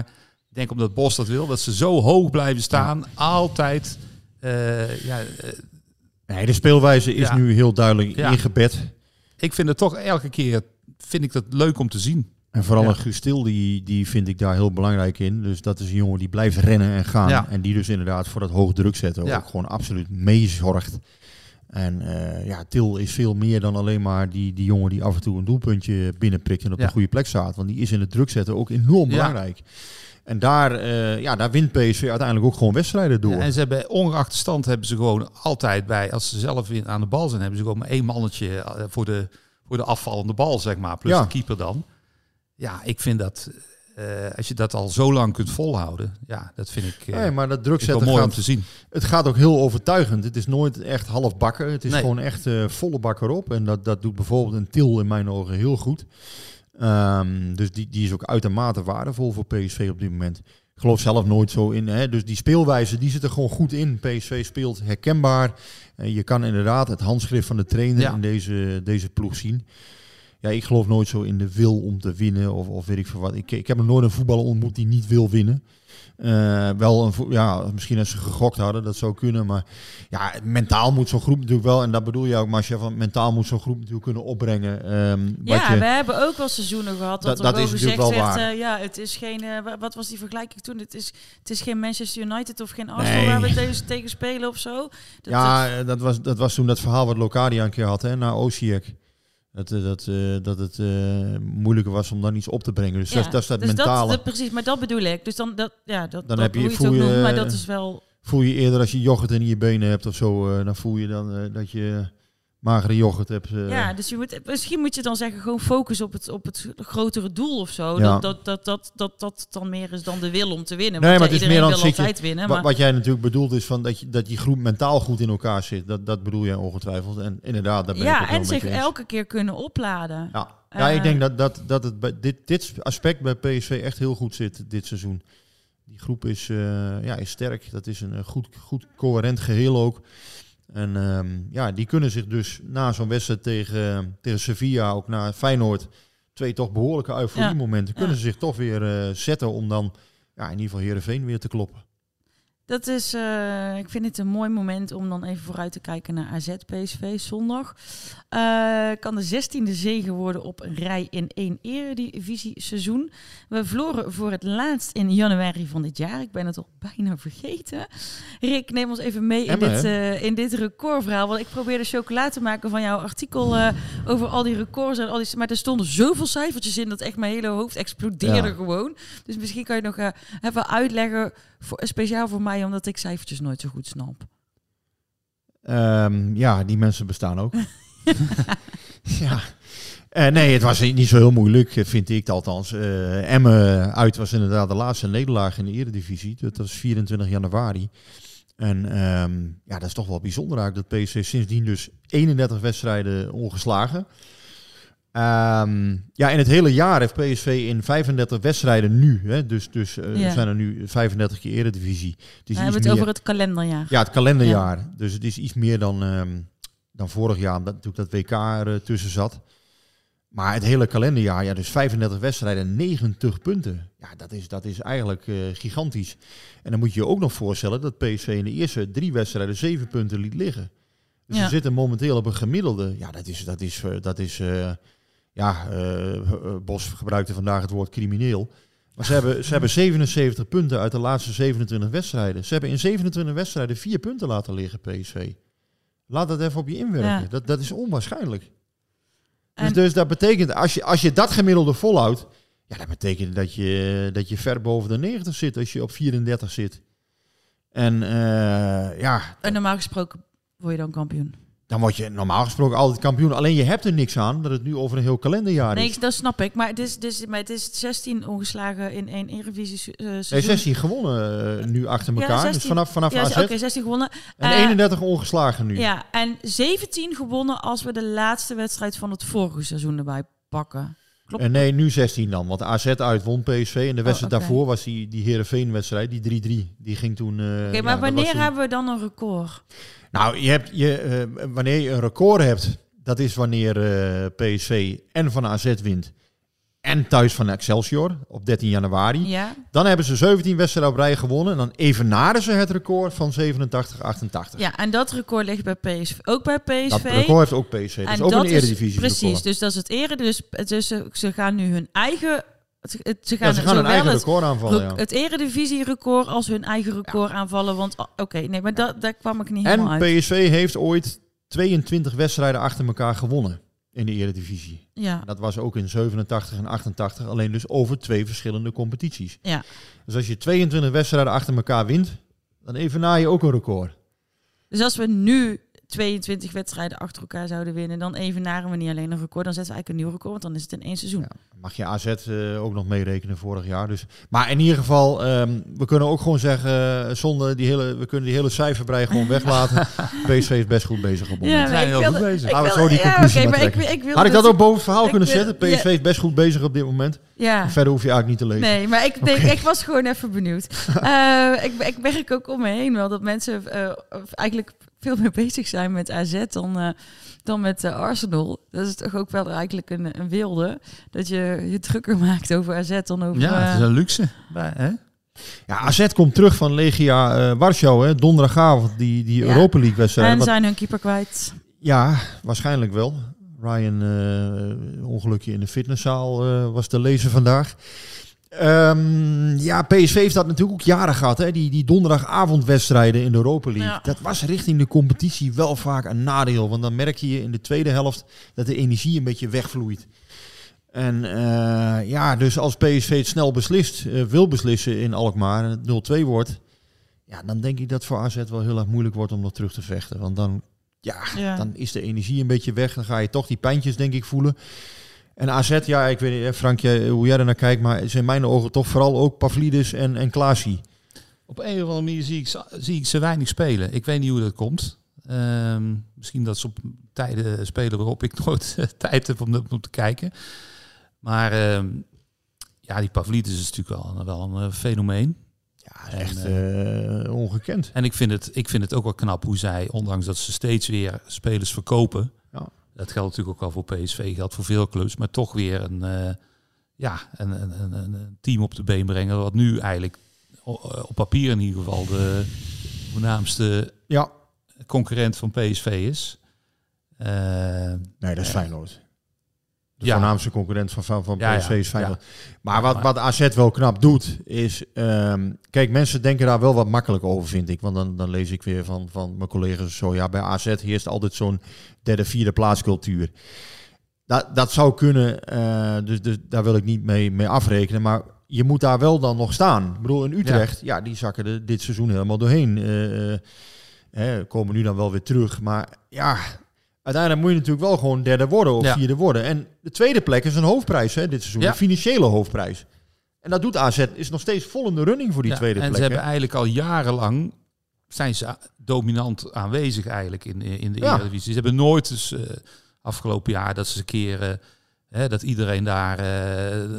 ik denk omdat Bos dat wil, dat ze zo hoog blijven staan. Altijd. eh, ja, eh, Nee, de speelwijze is Ja. nu heel duidelijk Ja. ingebed. ik vind het toch elke keer vind ik dat leuk om te zien. En vooral een Gustil, die, die vind ik daar heel belangrijk in. Dus dat is een jongen die blijft rennen en gaan. En die dus inderdaad voor dat hoog druk zetten Ja. ook gewoon absoluut meezorgt. En eh, ja, Til is veel meer dan alleen maar die, die jongen die af en toe een doelpuntje binnenprikt en op Ja. de goede plek staat. Want die is in het druk zetten ook enorm Ja. belangrijk. En daar, eh, ja, daar wint PSV uiteindelijk ook gewoon wedstrijden door. Ja, en ze hebben ongeacht de stand hebben ze gewoon altijd bij, als ze zelf aan de bal zijn, hebben ze gewoon maar één mannetje eh, voor de, voor de afvallende bal, zeg maar. Plus de keeper dan. Ja, ik vind dat, eh, als je dat al zo lang kunt volhouden, ja, dat vind ik, eh, Nee, maar dat druk zetten mooi om te zien. Het gaat ook heel overtuigend. Het is nooit echt half bakken. Het is Nee. gewoon echt eh, volle bak erop. En dat, dat doet bijvoorbeeld een Til in mijn ogen heel goed. Ehm, dus die, die is ook uitermate waardevol voor PSV op dit moment. Ik geloof zelf nooit zo in. Hè? Dus die speelwijze die zit er gewoon goed in. PSV speelt herkenbaar. En je kan inderdaad het handschrift van de trainer Ja. in deze, deze ploeg zien. Ja, ik geloof nooit zo in de wil om te winnen of, of weet ik veel wat. Ik, ik heb nog nooit een voetballer ontmoet die niet wil winnen. Eh, wel een, ja, misschien als ze gegokt hadden, dat zou kunnen. Maar ja, mentaal moet zo'n groep natuurlijk wel, en dat bedoel je ook, maar als je van mentaal moet zo'n groep natuurlijk kunnen opbrengen. ehm, Ja, je, we hebben ook wel seizoenen gehad dat, Dat- dat is gezegd natuurlijk wel werd, waar. eh, ja, het is geen, eh, wa- wat was die vergelijking toen? Het is, het is geen Manchester United of geen Arsenal Nee. waar we tegen, tegen spelen of zo. Dat, dat- ja, dat was, dat was toen dat verhaal wat Locadia een keer had, hè, naar Osijek. Dat, eh, dat, eh, dat het eh, moeilijker was om dan iets op te brengen. Dus ja, dat, dat is dat dus mentale. Dat, precies, maar dat bedoel ik. Dus dan, dat, ja, dat, Dan dat heb je- voel je, noemt, maar dat is wel... Voel je eerder als je yoghurt in je benen hebt of zo, dan voel je dan dat je magere yoghurt hebt. eh. Ja, dus je moet, misschien moet je dan zeggen, gewoon focus op het, op het grotere doel of zo. Ja. Dat, dat, dat, dat, dat dat dan meer is dan de wil om te winnen. Nee, Want maar ja, het is meer dan zit je- altijd winnen. Maar, Wat jij natuurlijk bedoelt is van dat, je, dat die groep mentaal goed in elkaar zit. Dat, dat bedoel jij ongetwijfeld. En inderdaad, daar ben ik ja, en zich je elke keer kunnen opladen. Ja, ja Eh, ik denk dat, dat, dat het bij dit, dit aspect bij PSV echt heel goed zit dit seizoen. Die groep is, eh, ja, is sterk. Dat is een eh, goed, goed coherent geheel ook. En ehm, ja, die kunnen zich dus na zo'n wedstrijd tegen, tegen Sevilla, ook na Feyenoord, twee toch behoorlijke euforie-momenten, kunnen Ja. ze zich toch weer eh, zetten om dan ja, in ieder geval Heerenveen weer te kloppen. Dat is, eh, ik vind het een mooi moment om dan even vooruit te kijken naar AZ PSV zondag. Eh, kan de 16e zege worden op een rij in één eredivisie seizoen. We verloren voor het laatst in januari van dit jaar. Ik ben het al bijna vergeten. Rick, neem ons even mee in dit, eh, in dit recordverhaal. Want ik probeerde chocola te maken van jouw artikel over al die records en al die. Maar er stonden zoveel cijfertjes in dat echt mijn hele hoofd explodeerde Ja. gewoon. Dus misschien kan je nog even uitleggen, voor, speciaal voor mij, omdat ik cijfertjes nooit zo goed snap. Ehm, ja, die mensen bestaan ook. ja, Eh, nee, het was niet zo heel moeilijk, vind ik althans. Uh, Emmen uit was inderdaad de laatste nederlaag in de Eredivisie. Dat was 24 januari. En ehm, ja, dat is toch wel bijzonder eigenlijk dat PSV sindsdien dus 31 wedstrijden ongeslagen. Ehm, ja, in het hele jaar heeft PSV in 35 wedstrijden nu, hè, dus, dus uh, Ja. zijn er nu 35 keer Eredivisie. Het is We hebben het meer- over het kalenderjaar. ja, het kalenderjaar. Dus het is iets meer dan, ehm, dan vorig jaar, omdat natuurlijk dat WK er eh, tussen zat. Maar het hele kalenderjaar, ja, dus 35 wedstrijden, 90 punten. Ja, dat is, dat is eigenlijk eh, gigantisch. En dan moet je je ook nog voorstellen dat PSV in de eerste drie wedstrijden 7 punten liet liggen. Dus Ja. ze zitten momenteel op een gemiddelde. Ja, dat is, dat is, eh, dat is eh, ja, eh, eh, Bos gebruikte vandaag het woord crimineel. Maar ze hebben, ze hebben 77 punten uit de laatste 27 wedstrijden. Ze hebben in 27 wedstrijden vier punten laten liggen, PSV. Laat dat even op je inwerken. Ja. Dat, dat is onwaarschijnlijk. Dus, En- dus dat betekent, als je, als je dat gemiddelde volhoudt, ja, dat betekent dat je, dat je ver boven de 90 zit als je op 34 zit. En eh, ja, En normaal gesproken word je dan kampioen. Dan word je normaal gesproken altijd kampioen. Alleen je hebt er niks aan dat het nu over een heel kalenderjaar Nee, is. dat snap ik. Maar het is, dus, maar het is 16 ongeslagen in één Eredivisie eh Nee, seizoen. 16 gewonnen eh, nu achter Ja, elkaar. 16. Dus vanaf, vanaf Ja, oké, 16 gewonnen. En Eh, 31 ongeslagen nu. Ja, en 17 gewonnen als we de laatste wedstrijd van het vorige seizoen erbij pakken. Klopt. En nee, nu 16 dan. Want AZ uit won PSV. En de wedstrijd Oh, oké. daarvoor was die, die Heerenveen-wedstrijd, die 3-3. Die ging toen... eh, Oké, maar wanneer toen- hebben we dan een record? Nou, je hebt, je, eh, wanneer je een record hebt, dat is wanneer eh, PSV en van AZ wint. En thuis van Excelsior op 13 januari. Ja. Dan hebben ze 17 wedstrijden op rij gewonnen. En dan evenaren ze het record van 87-88. Ja, en dat record ligt bij PSV. Ook bij PSV. Dat record heeft ook PSV. Dat is En ook dat een eredivisie Precies, record. dus dat is het ere. Dus, dus ze, ze gaan nu hun eigen... Ze gaan, Ja, ze gaan zowel eigen het, record aanvallen, ja. het eredivisie-record als hun eigen record aanvallen. Want, oké, nee, maar dat, daar kwam ik niet helemaal En uit. PSV heeft ooit 22 wedstrijden achter elkaar gewonnen in de eredivisie. Ja. Dat was ook in 87 en 88, alleen dus over twee verschillende competities. Ja. Dus als je 22 wedstrijden achter elkaar wint, dan evenaar je ook een record. Dus als we nu 22 wedstrijden achter elkaar zouden winnen, dan evenaren we niet alleen een record, dan zetten we eigenlijk een nieuw record, want dan is het in één seizoen. Mag je AZ eh, ook nog meerekenen vorig jaar. Dus. Maar in ieder geval, ehm, we kunnen ook gewoon zeggen, eh, zonder die hele, we kunnen die hele cijferbrei gewoon weglaten. PSV is best goed bezig op. Ja, Laten we zo die ja, maar maar ik- trekken. ik wilde Had ik dat ook boven het verhaal ik kunnen wil- zetten? ja. PSV is best goed bezig op dit moment. Ja. Verder hoef je eigenlijk niet te lezen. Nee, maar ik, denk, ik was gewoon even benieuwd. Eh, ik, ik merk ook om me heen wel dat mensen eh, eigenlijk veel meer bezig zijn met AZ dan, eh, dan met eh, Arsenal. Dat is toch ook wel eigenlijk een, een wilde. Dat je je drukker maakt over AZ dan over... Ja, het is eh, een luxe. Bij, hè? Ja, AZ komt terug van Legia eh Warschau, hè, donderdagavond, die, die Ja. Europa League wedstrijd. en Wat- zijn hun keeper kwijt. Ja, waarschijnlijk wel. Ryan, eh, ongelukje in de fitnesszaal eh, was te lezen vandaag. Ehm, ja, PSV heeft dat natuurlijk ook jaren gehad. Hè? Die, die donderdagavondwedstrijden in de Europa League. Ja. Dat was richting de competitie wel vaak een nadeel. Want dan merk je in de tweede helft dat de energie een beetje wegvloeit. En eh, ja, dus als PSV het snel beslist, eh, wil beslissen in Alkmaar en het 0-2 wordt. Ja, dan denk ik dat voor AZ wel heel erg moeilijk wordt om nog terug te vechten. Want dan, ja, Ja. dan is de energie een beetje weg. Dan ga je toch die pijntjes, denk ik, voelen. En AZ, ja, ik weet niet, Frank, hoe jij er naar kijkt, maar is in mijn ogen toch vooral ook Pavlidis en, en Klaasie. Op een of andere manier zie ik, ze- zie ik ze weinig spelen. Ik weet niet hoe dat komt. Ehm, misschien dat ze op tijden spelen waarop ik nooit eh, tijd heb om, de- om te kijken. Maar ehm, ja, die Pavlidis is natuurlijk wel, wel een eh, fenomeen. Ja, echt eh, ongekend. En ik vind, het, ik vind het ook wel knap hoe zij, ondanks dat ze steeds weer spelers verkopen. Dat geldt natuurlijk ook al voor PSV, geldt voor veel clubs. Maar toch weer een, eh, ja, een, een, een, een team op de been brengen. Wat nu eigenlijk o- op papier in ieder geval de voornaamste Ja. concurrent van PSV is. Eh, Nee, dat is eh, Feyenoord. De Ja. voornaamste concurrent van, van, van PSV is Feyenoord. Maar wat, wat AZ wel knap doet, is... ehm, kijk, mensen denken daar wel wat makkelijk over, vind ik. Want dan, dan lees ik weer van, van mijn collega's zo... Ja, bij AZ heerst altijd zo'n derde, vierde plaatscultuur. Dat, dat zou kunnen, eh, dus, dus daar wil ik niet mee, mee afrekenen. Maar je moet daar wel dan nog staan. Ik bedoel, in Utrecht, ja, die zakken er dit seizoen helemaal doorheen. Eh, hè, komen nu dan wel weer terug. Maar ja, uiteindelijk moet je natuurlijk wel gewoon derde worden of Ja. vierde worden. En de tweede plek is een hoofdprijs hè, dit seizoen. Ja. Een financiële hoofdprijs. En dat doet AZ, is nog steeds vol in de running voor die Ja, tweede en plek. ze hebben eigenlijk al jarenlang zijn ze dominant aanwezig eigenlijk in, in de. Eredivisie. Ze hebben nooit dus eh, afgelopen jaar dat ze een keer eh, hè, dat iedereen daar eh,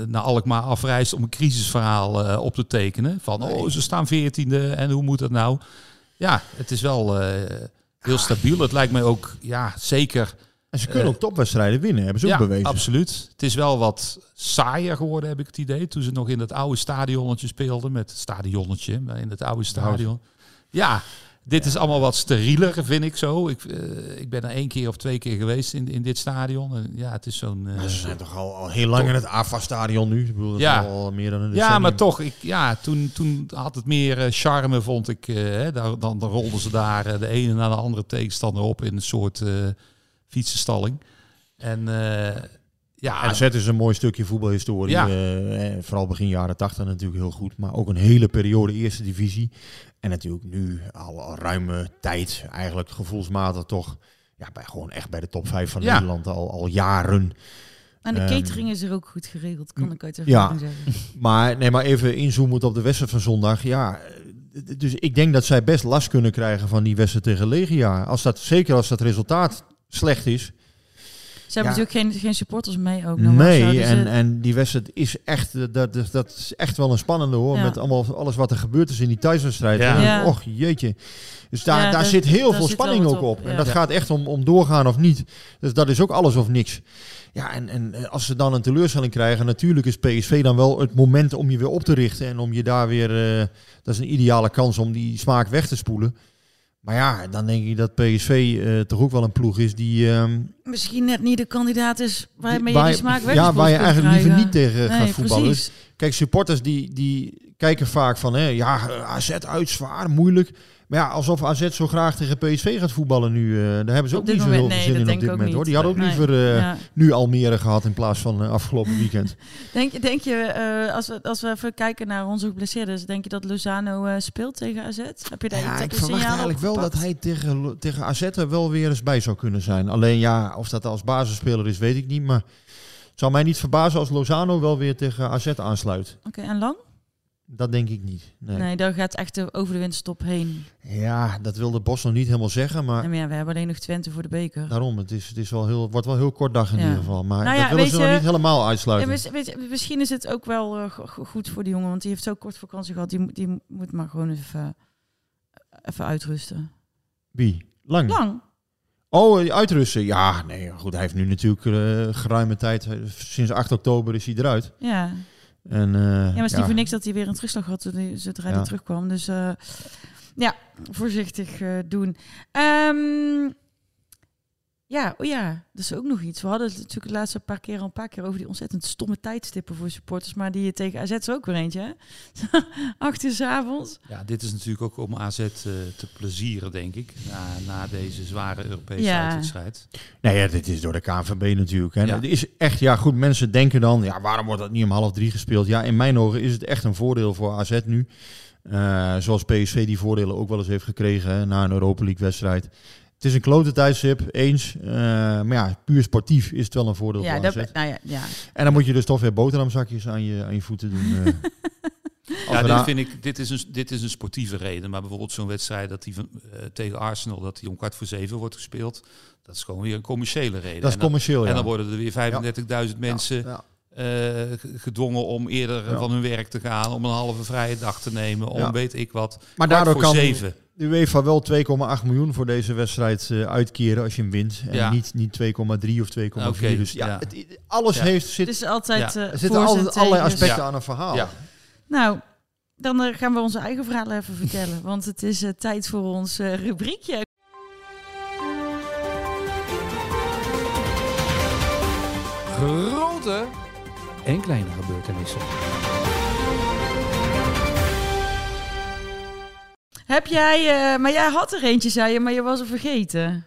naar Alkmaar afreist om een crisisverhaal eh, op te tekenen. Van oh, ze staan veertiende en hoe moet dat nou? Ja, het is wel eh, heel stabiel. Het lijkt mij ook, ja, zeker. En ze kunnen eh, ook topwedstrijden winnen, hebben ze ook ja, bewezen. absoluut. Het is wel wat saaier geworden, heb ik het idee. Toen ze nog in dat oude stadionnetje speelden. Met het stadionnetje, maar in het oude stadion. Ja, dit is allemaal wat sterieler, vind ik zo. Ik, eh, ik ben er één keer of twee keer geweest in, in dit stadion. En ja, het is zo'n... eh, ze zijn toch al, al heel lang in het AFA-stadion nu. Ik bedoel, dat Ja. is al meer dan een ja, maar toch, ik, ja, toen, toen had het meer eh, charme, vond ik. hè, daar, dan, dan rolden ze daar de ene na de andere tegenstander op in een soort fietsenstalling. En ja, AZ is een mooi stukje voetbalhistorie. Ja. Eh, eh, vooral begin jaren 80 natuurlijk heel goed. Maar ook een hele periode eerste divisie. En natuurlijk nu al, al ruime tijd. Eigenlijk gevoelsmatig toch. Ja, bij, gewoon echt bij de top 5 van Ja. Nederland al, al jaren. En de Ehm, catering is er ook goed geregeld, kan ik uit Ja. ervaring zeggen. Maar, nee, maar even inzoomen op de wedstrijd van zondag. Ja, dus ik denk dat zij best last kunnen krijgen van die wedstrijd tegen Legia. Als dat, zeker als dat resultaat slecht is. Ze hebben Ja. natuurlijk geen, geen supporters mee ook nog. zo, Nee, dus en, het- en die wedstrijd is echt, dat, dat, dat is echt wel een spannende hoor. Ja. Met allemaal alles wat er gebeurd is in die thuiswedstrijd. Ja. Och jeetje. Dus daar, Ja, daar daar- zit heel daar veel zit spanning ook op. op, En dat Ja. gaat echt om, om doorgaan of niet. Dus dat is ook alles of niks. Ja, en, en eh, als ze dan een teleurstelling krijgen, natuurlijk is PSV dan wel het moment om je weer op te richten. En om je daar weer, eh, dat is een ideale kans om die smaak weg te spoelen. Maar ja, dan denk ik dat PSV eh, toch ook wel een ploeg is die... ehm, misschien net niet de kandidaat is waarmee je waar die smaak weg Ja, waar je eigenlijk liever niet tegen Nee, gaat voetballen. precies. Kijk, supporters die, die kijken vaak van, hè, ja, AZ uit, zwaar, moeilijk. Maar ja, alsof AZ zo graag tegen PSV gaat voetballen nu. eh, daar hebben ze ook Op niet zo moment- heel nee, veel zin in op dit moment. hoor. Die hadden ook Nee. liever eh, Ja. nu Almere gehad in plaats van eh, afgelopen weekend. Denk, je- denk je, als, we, als we even kijken naar onze geblesseerden, denk je dat Lozano speelt tegen AZ? Heb je daar Ja, iets ik verwacht eigenlijk wel dat hij tegen, tegen AZ er wel weer eens bij zou kunnen zijn. Alleen ja, of dat als basisspeler is, weet ik niet. Maar het zou mij niet verbazen als Lozano wel weer tegen AZ aansluit. Oké, en lang? Dat denk ik niet. Nee. Nee, daar gaat echt de- over de winterstop heen. Ja, dat wilde Bos nog niet helemaal zeggen, maar... En ja, we hebben alleen nog Twente voor de beker. Daarom, het, is, het is wel heel, wordt wel heel kort dag in Ja. ieder geval. Maar Nou ja, dat willen ze nog niet helemaal uitsluiten. weet je, misschien is het ook wel eh, go- go- goed voor die jongen, want die heeft zo kort vakantie gehad. Die, moet- die moet maar gewoon even, even uitrusten. Wie? Lang? Lang? Oh, eh, uitrusten. Ja, nee, goed. Hij heeft nu natuurlijk eh, geruime tijd. eh, Sinds 8 oktober is hij eruit. Ja. En, eh, Ja, maar het is niet voor niks dat hij weer een terugslag had toen hij- zodra Ja. hij terugkwam. Dus eh, ja, voorzichtig eh, doen. Ehm, ja, oh ja, dat is ook nog iets. We hadden het natuurlijk de laatste paar keer al een paar keer over die ontzettend stomme tijdstippen voor supporters. Maar die tegen AZ is ook weer eentje, hè? Acht uur 's avonds. Ja, dit is natuurlijk ook om AZ eh, te plezieren, denk ik. Na, na deze zware Europese Ja. uitwedstrijd. Nee, ja, dit is door de KNVB natuurlijk. Hè. Ja. Het is echt, ja goed, mensen denken dan, ja, waarom wordt dat niet om half drie gespeeld? Ja, in mijn ogen is het echt een voordeel voor AZ nu. Eh, zoals PSV die voordelen ook wel eens heeft gekregen hè, na een Europa League wedstrijd. Het is een klote tijdstip, eens. Eh, maar ja, puur sportief is het wel een voordeel Ja, voor dat, nou ja, ja. En dan moet je dus toch weer boterhamzakjes aan je, aan je voeten doen. eh. Ja, dit vind ik, dit is, een, dit is een sportieve reden. Maar bijvoorbeeld zo'n wedstrijd dat die van, eh, tegen Arsenal, dat die om kwart voor zeven wordt gespeeld. Dat is gewoon weer een commerciële reden. Dat is En dan- commercieel, ja. En dan worden er weer 35.000 mensen eh, gedwongen om eerder Ja. van hun werk te gaan. Om een halve vrije dag te nemen. Om Ja. weet ik wat. Maar Kwart daardoor voor kan zeven. De UEFA wel 2,8 miljoen voor deze wedstrijd eh, uitkeren als je hem wint. En Ja. niet, niet 2,3 of 2,4. Oké, dus ja, ja. Het, alles Ja. heeft... Zit, Het is altijd Ja. eh, er zitten altijd allerlei aspecten Ja. aan een verhaal. Ja. Nou, dan eh, gaan we onze eigen verhaal even vertellen. Want het is eh, tijd voor ons rubriekje. Grote en kleine gebeurtenissen. Heb jij, eh, maar jij had er eentje, zei je, maar je was er vergeten.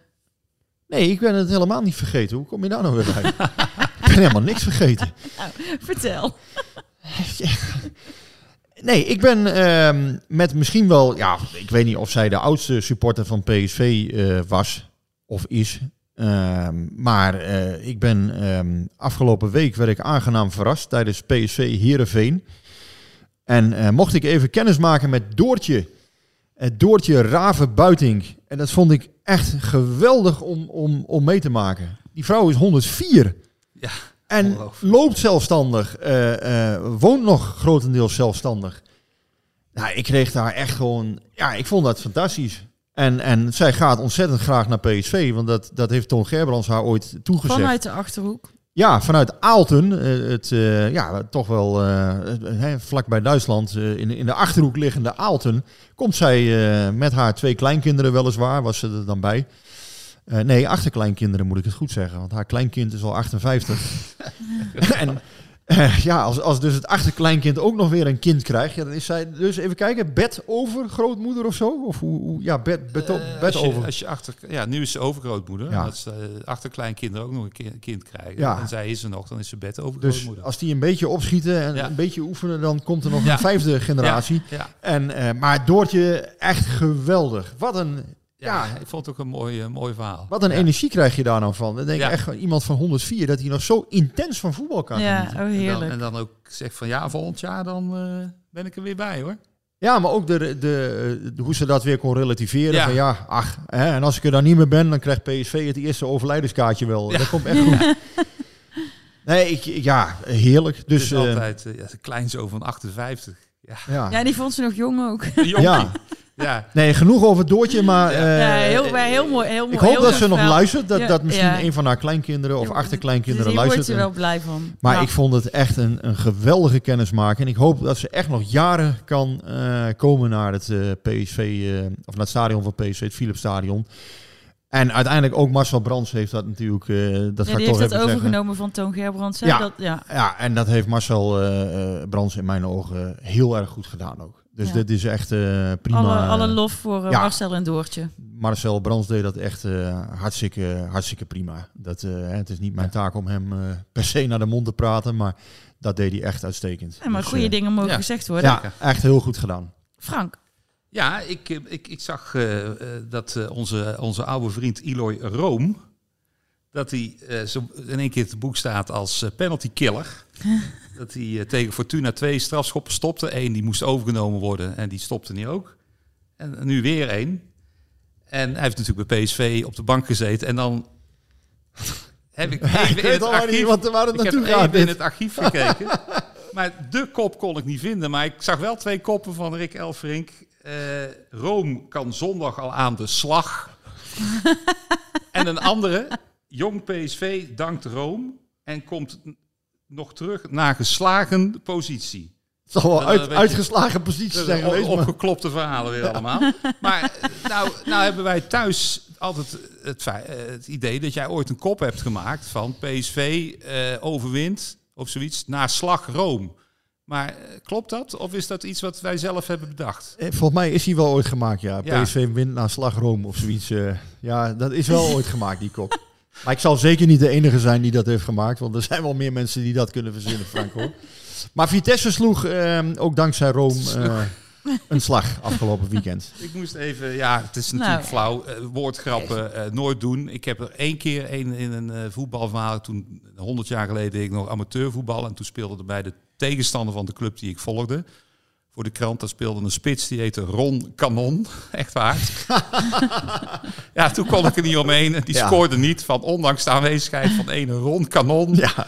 Nee, ik ben het helemaal niet vergeten. Hoe kom je daar nou weer bij? ik ben helemaal niks vergeten. Nou, vertel. Nee, ik ben ehm, met misschien wel... Ja, ik weet niet of zij de oudste supporter van PSV eh, was of is. Ehm, maar eh, ik ben ehm, afgelopen week werd ik aangenaam verrast tijdens PSV Heerenveen. En mocht ik even kennis maken met Doortje. Het Doortje Raven Buiting. En dat vond ik echt geweldig om, om, om mee te maken. Die vrouw is 104. Ja, En loopt zelfstandig. eh, eh, woont nog grotendeels zelfstandig. Nou, ik kreeg daar echt gewoon... Ja, ik vond dat fantastisch. En, en zij gaat ontzettend graag naar PSV. Want dat, dat heeft Toon Gerbrands haar ooit toegezegd. Vanuit de Achterhoek. Ja, vanuit Aalten, eh, het eh, ja, toch wel hè, vlakbij Duitsland, in, in de achterhoek liggende Aalten, komt zij met haar twee kleinkinderen weliswaar, was ze er dan bij. Nee, achterkleinkinderen moet ik het goed zeggen, want haar kleinkind is al 58. en ja, als, als dus het achterkleinkind ook nog weer een kind krijgt, ja, dan is zij dus even kijken, bed over grootmoeder of zo? Of hoe, hoe ja, bed, bed, Eh, bed als je, over. Als je achter, ja, nu is ze overgrootmoeder. Ja. Als uh, achterkleinkinderen ook nog een kind, kind krijgen. Ja. En zij is er nog, dan is ze bed Dus overgrootmoeder. als die een beetje opschieten en Ja. een beetje oefenen, dan komt er nog een vijfde generatie. En, eh, maar Doortje, echt geweldig. Wat een, Ja, ja, ik vond het ook een mooi, eh, mooi verhaal. wat een Ja. energie krijg je daar nou van. Dan denk ik Ja. echt van iemand van 104 dat hij nog zo intens van voetbal kan Ja, genieten. oh En dan, en dan ook zegt van ja, volgend jaar dan eh, ben ik er weer bij hoor. Ja, maar ook de, de, de- hoe ze dat weer kon relativeren. Ja. Van ja, ach, hè, en als ik er dan niet meer ben, dan krijgt PSV het eerste overlijdenskaartje wel. Ja. Dat komt echt goed. Nee, ik, ja, heerlijk. Dus Dus, eh, altijd eh, ja, de kleinzoon van 58. Ja, ja. Ja, die vond ze nog jong ook. Ja. Ja. Nee, genoeg over Doortje, maar... Ja. eh, ja, heel, maar heel mooi. Heel mooi Ik hoop heel dat ze nog luistert. Dat, Ja, dat misschien ja. een van haar kleinkinderen of achterkleinkinderen wordt luistert. ze En- wel blij van. Maar ik vond het echt een, een geweldige kennismaking. En ik hoop dat ze echt nog jaren kan eh, komen naar het eh, PSV, eh, of naar het stadion van PSV, het Philips Stadion. En uiteindelijk ook Marcel Brands heeft dat natuurlijk, eh, dat Ja, die heeft dat zeggen. overgenomen van Toon Gerbrands. Ja. Dat, ja. Ja, en dat heeft Marcel eh, eh, Brands in mijn ogen heel erg goed gedaan ook. Dus Ja. dit is echt eh, prima. Alle, alle lof voor eh, Ja. Marcel en Doortje. Marcel Brands deed dat echt eh, hartstikke, hartstikke prima. Dat, eh, hè, het is niet mijn taak om hem eh, per se naar de mond te praten, maar dat deed hij echt uitstekend. Ja, maar Dus, goede eh, dingen mogen ja. gezegd worden. Ja, echt heel goed gedaan. Frank. Ja, ik, eh, ik, ik zag eh, eh, dat eh, onze, onze oude vriend Eloy Room... dat hij eh, zo in één keer te boek staat als eh, penalty killer. dat hij eh, tegen Fortuna twee strafschoppen stopte. Eén die moest overgenomen worden en die stopte niet ook. En nu weer één. En hij heeft natuurlijk bij PSV op de bank gezeten. En dan heb ik even ik in het archief... waar het naartoe gaat. in het archief gekeken. maar de kop kon ik niet vinden. Maar ik zag wel twee koppen van Rick Elfrink. Eh Rome kan zondag al aan de slag. en een andere. Jong PSV dankt Rome. En komt nog terug naar geslagen positie. Het zal wel Dat- uit, uitgeslagen posities Dat zijn geweest. opgeklopte verhalen weer allemaal. Maar eh, nou, nou hebben wij thuis altijd het, eh, het idee dat jij ooit een kop hebt gemaakt van PSV eh, overwint of zoiets na slag Rome. Maar eh, klopt dat? Of is dat iets wat wij zelf hebben bedacht? Eh, Volgens mij is hij wel ooit gemaakt, ja. Ja. PSV wint naar Slag Rome of zoiets. eh. ja, dat is wel ooit gemaakt, die kop. Maar ik zal zeker niet de enige zijn die dat heeft gemaakt. Want er zijn wel meer mensen die dat kunnen verzinnen, Frank, hoor. Maar Vitesse sloeg, ehm, ook dankzij Rome, eh, een slag afgelopen weekend. Ik moest even, ja, het is natuurlijk Nou. flauw. eh, woordgrappen eh, nooit doen. Ik heb er één keer een in een eh, voetbalverhaal. Toen, 100 jaar geleden, deed ik nog amateurvoetbal. En toen speelde er bij de tegenstander van de club die ik volgde. Voor de krant, daar speelde een spits die heette Ron Kanon. Echt waar. ja, toen kon ik er niet omheen. En die Ja. scoorde niet. Van ondanks de aanwezigheid van ene Ron Kanon. Ja,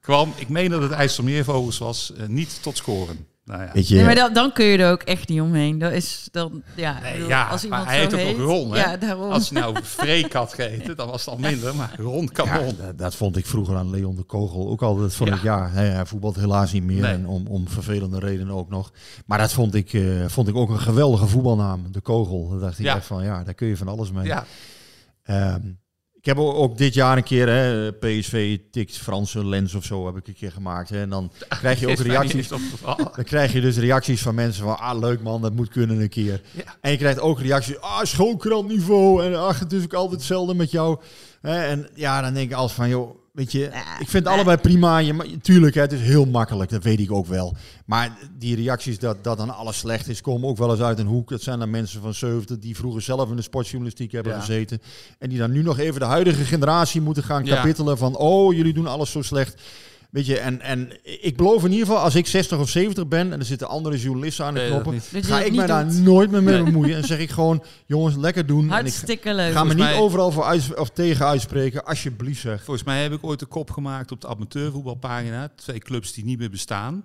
kwam, ik meen dat het IJsselmeervogels was, eh, niet tot scoren. Nou ja. weet je. Nee, maar dan, dan kun je er ook echt niet omheen. Dat is dan, ja, Nee, bedoel, ja, als maar hij zo heeft ook nog Ron, hè? Ja, daarom. Als je nou Freek had gegeten, dan was het al minder. Maar Ron Ja, Kanon. dat, dat vond ik vroeger aan Leon de Kogel ook al. Dat vond Ja. ik, ja, hij, hij voetbalt helaas niet meer. Nee. En om, om vervelende redenen ook nog. Maar dat vond ik, eh, vond ik ook een geweldige voetbalnaam. De Kogel. Daar dacht ik Ja. echt van, ja, daar kun je van alles mee. Ja, Ehm, ik heb ook, dit jaar een keer, hè, PSV tikt Franse lens of zo, heb ik een keer gemaakt. Hè, en dan krijg je ook reacties. Dan krijg je dus reacties van mensen van, ah leuk man, dat moet kunnen een keer. Ja. En je krijgt ook reacties, ah schoolkrantniveau en ach, het is ook altijd hetzelfde met jou. En ja, dan denk ik als van, joh, weet je, ik vind allebei prima. Je, tuurlijk, hè, het is heel makkelijk, dat weet ik ook wel. Maar die reacties dat, dat dan alles slecht is, komen ook wel eens uit een hoek. Dat zijn dan mensen van 70 die vroeger zelf in de sportjournalistiek hebben Ja. gezeten. En die dan nu nog even de huidige generatie moeten gaan Ja. kapittelen van... oh, jullie doen alles zo slecht. Weet je, en, en ik beloof in ieder geval, als ik 60 of 70 ben... en er zitten andere journalisten aan de Nee, knoppen... ga ik mij daar nooit meer mee Nee. bemoeien. En zeg ik gewoon, jongens, lekker doen. En ik Hartstikke leuk. ga me niet mij- overal voor uit, of tegen uitspreken, alsjeblieft zeg. Volgens mij heb ik ooit een kop gemaakt op de amateurvoetbalpagina. Twee clubs die niet meer bestaan.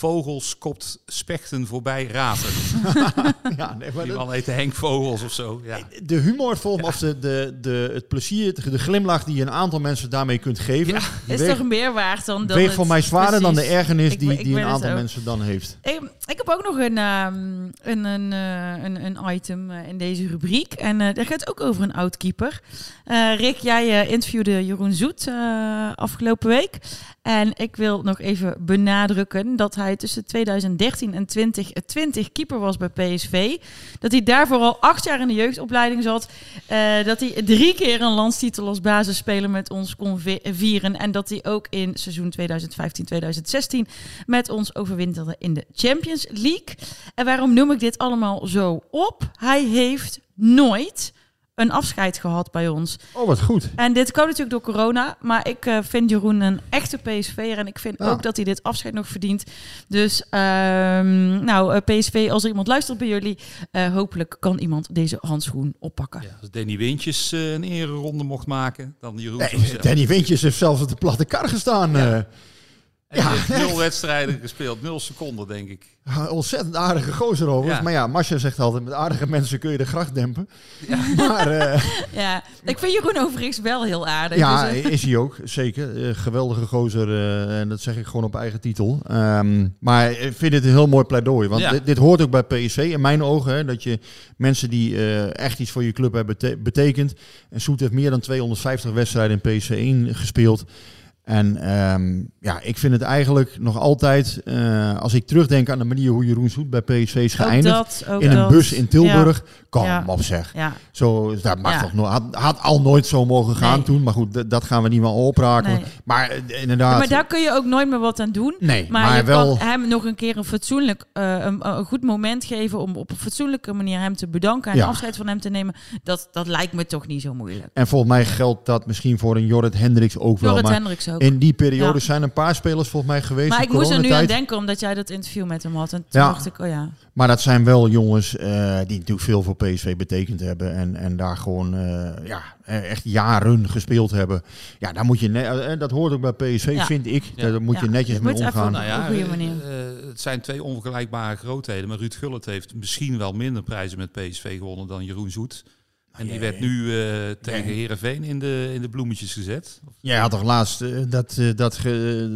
Vogels kopt spechten voorbij raven. Ja, nee, maar Die dat- man heette Henk Vogels of zo. Ja. de humor volgens mij, of de, de, de, het plezier, de, de glimlach die je een aantal mensen daarmee kunt geven, is toch meer waard dan, dan weegt het- voor mij zwaarder dan de ergernis Ik- die, ik die een het aantal mensen dan heeft. Ik, ik heb ook nog een, ehm, een, een, eh, een, een item eh, in deze rubriek. En eh dat gaat ook over een oud-keeper. Eh, Rick, jij eh, interviewde Jeroen Zoet eh, afgelopen week. En ik wil nog even benadrukken dat hij tussen 2013 en 2020 keeper was bij PSV. Dat hij daarvoor al acht jaar in de jeugdopleiding zat. Eh, dat hij drie keer een landstitel als basisspeler met ons kon vi- vieren. En dat hij ook in seizoen 2015-2016 met ons overwinterde in de Champions League. En waarom noem ik dit allemaal zo op? Hij heeft nooit een afscheid gehad bij ons. Oh, wat goed. En dit kwam natuurlijk door corona, maar ik eh, vind Jeroen een echte PSV'er en ik vind Ja. ook dat hij dit afscheid nog verdient. Dus, ehm, nou, eh, PSV, als er iemand luistert bij jullie, eh, hopelijk kan iemand deze handschoen oppakken. Ja, als Danny Wintjes eh, een ereronde mocht maken, dan Jeroen Nee. Danny Wintjes heeft zelfs op de platte kar gestaan. Ja. En die Ja, nul wedstrijden gespeeld, nul seconden denk ik. Ja, ontzettend aardige gozer overigens. Ja. Maar ja, Masha zegt altijd, met aardige mensen kun je de gracht dempen. Maar eh, Ja, ik vind Jeroen overigens wel heel aardig. ja, dus, eh, is hij ook, zeker. Eh, geweldige gozer, en dat zeg ik gewoon op eigen titel. Ehm, maar ik vind dit een heel mooi pleidooi. Want Ja. dit, dit hoort ook bij PSV, in mijn ogen. Hè, dat je mensen die eh, echt iets voor je club hebben bete- betekend. En Soet heeft meer dan 250 wedstrijden in PSV 1 gespeeld. En ehm, ja, ik vind het eigenlijk nog altijd, eh, als ik terugdenk aan de manier hoe Jeroen Soet bij PSV is ook geëindigd. dat, ook in een dat. bus in Tilburg. Kom Ja. op zeg. Ja, Zo, dat mag toch nog, had, had al nooit zo mogen gaan Nee. toen. Maar goed, dat gaan we niet meer opraken. Nee. Maar eh, inderdaad. maar daar kun je ook nooit meer wat aan doen. nee, Maar, maar, je wel. kan hem nog een keer een fatsoenlijk, eh, een, een goed moment geven om op een fatsoenlijke manier hem te bedanken en afscheid van hem te nemen. Dat, dat lijkt me toch niet zo moeilijk. En volgens mij geldt dat misschien voor een Jorrit Hendricks ook wel. Jorrit Hendricks ook. In die periode Ja. zijn een paar spelers volgens mij geweest. Maar ik moest er nu aan denken omdat jij dat interview met hem had. En toen Ja. dacht ik, oh ja. Maar dat zijn wel jongens eh, die natuurlijk veel voor PSV betekend hebben. En, en daar gewoon eh, ja, echt jaren gespeeld hebben. Ja, daar moet je ne- eh, dat hoort ook bij PSV, Ja. vind ik. Ja. Daar moet je netjes mee omgaan. op- manier. eh, het zijn twee onvergelijkbare grootheden. Maar Ruud Gullit heeft misschien wel minder prijzen met PSV gewonnen dan Jeroen Zoet. En die werd nu eh, tegen Herenveen in de, in de bloemetjes gezet. Jij had toch laatst eh, dat, eh, dat,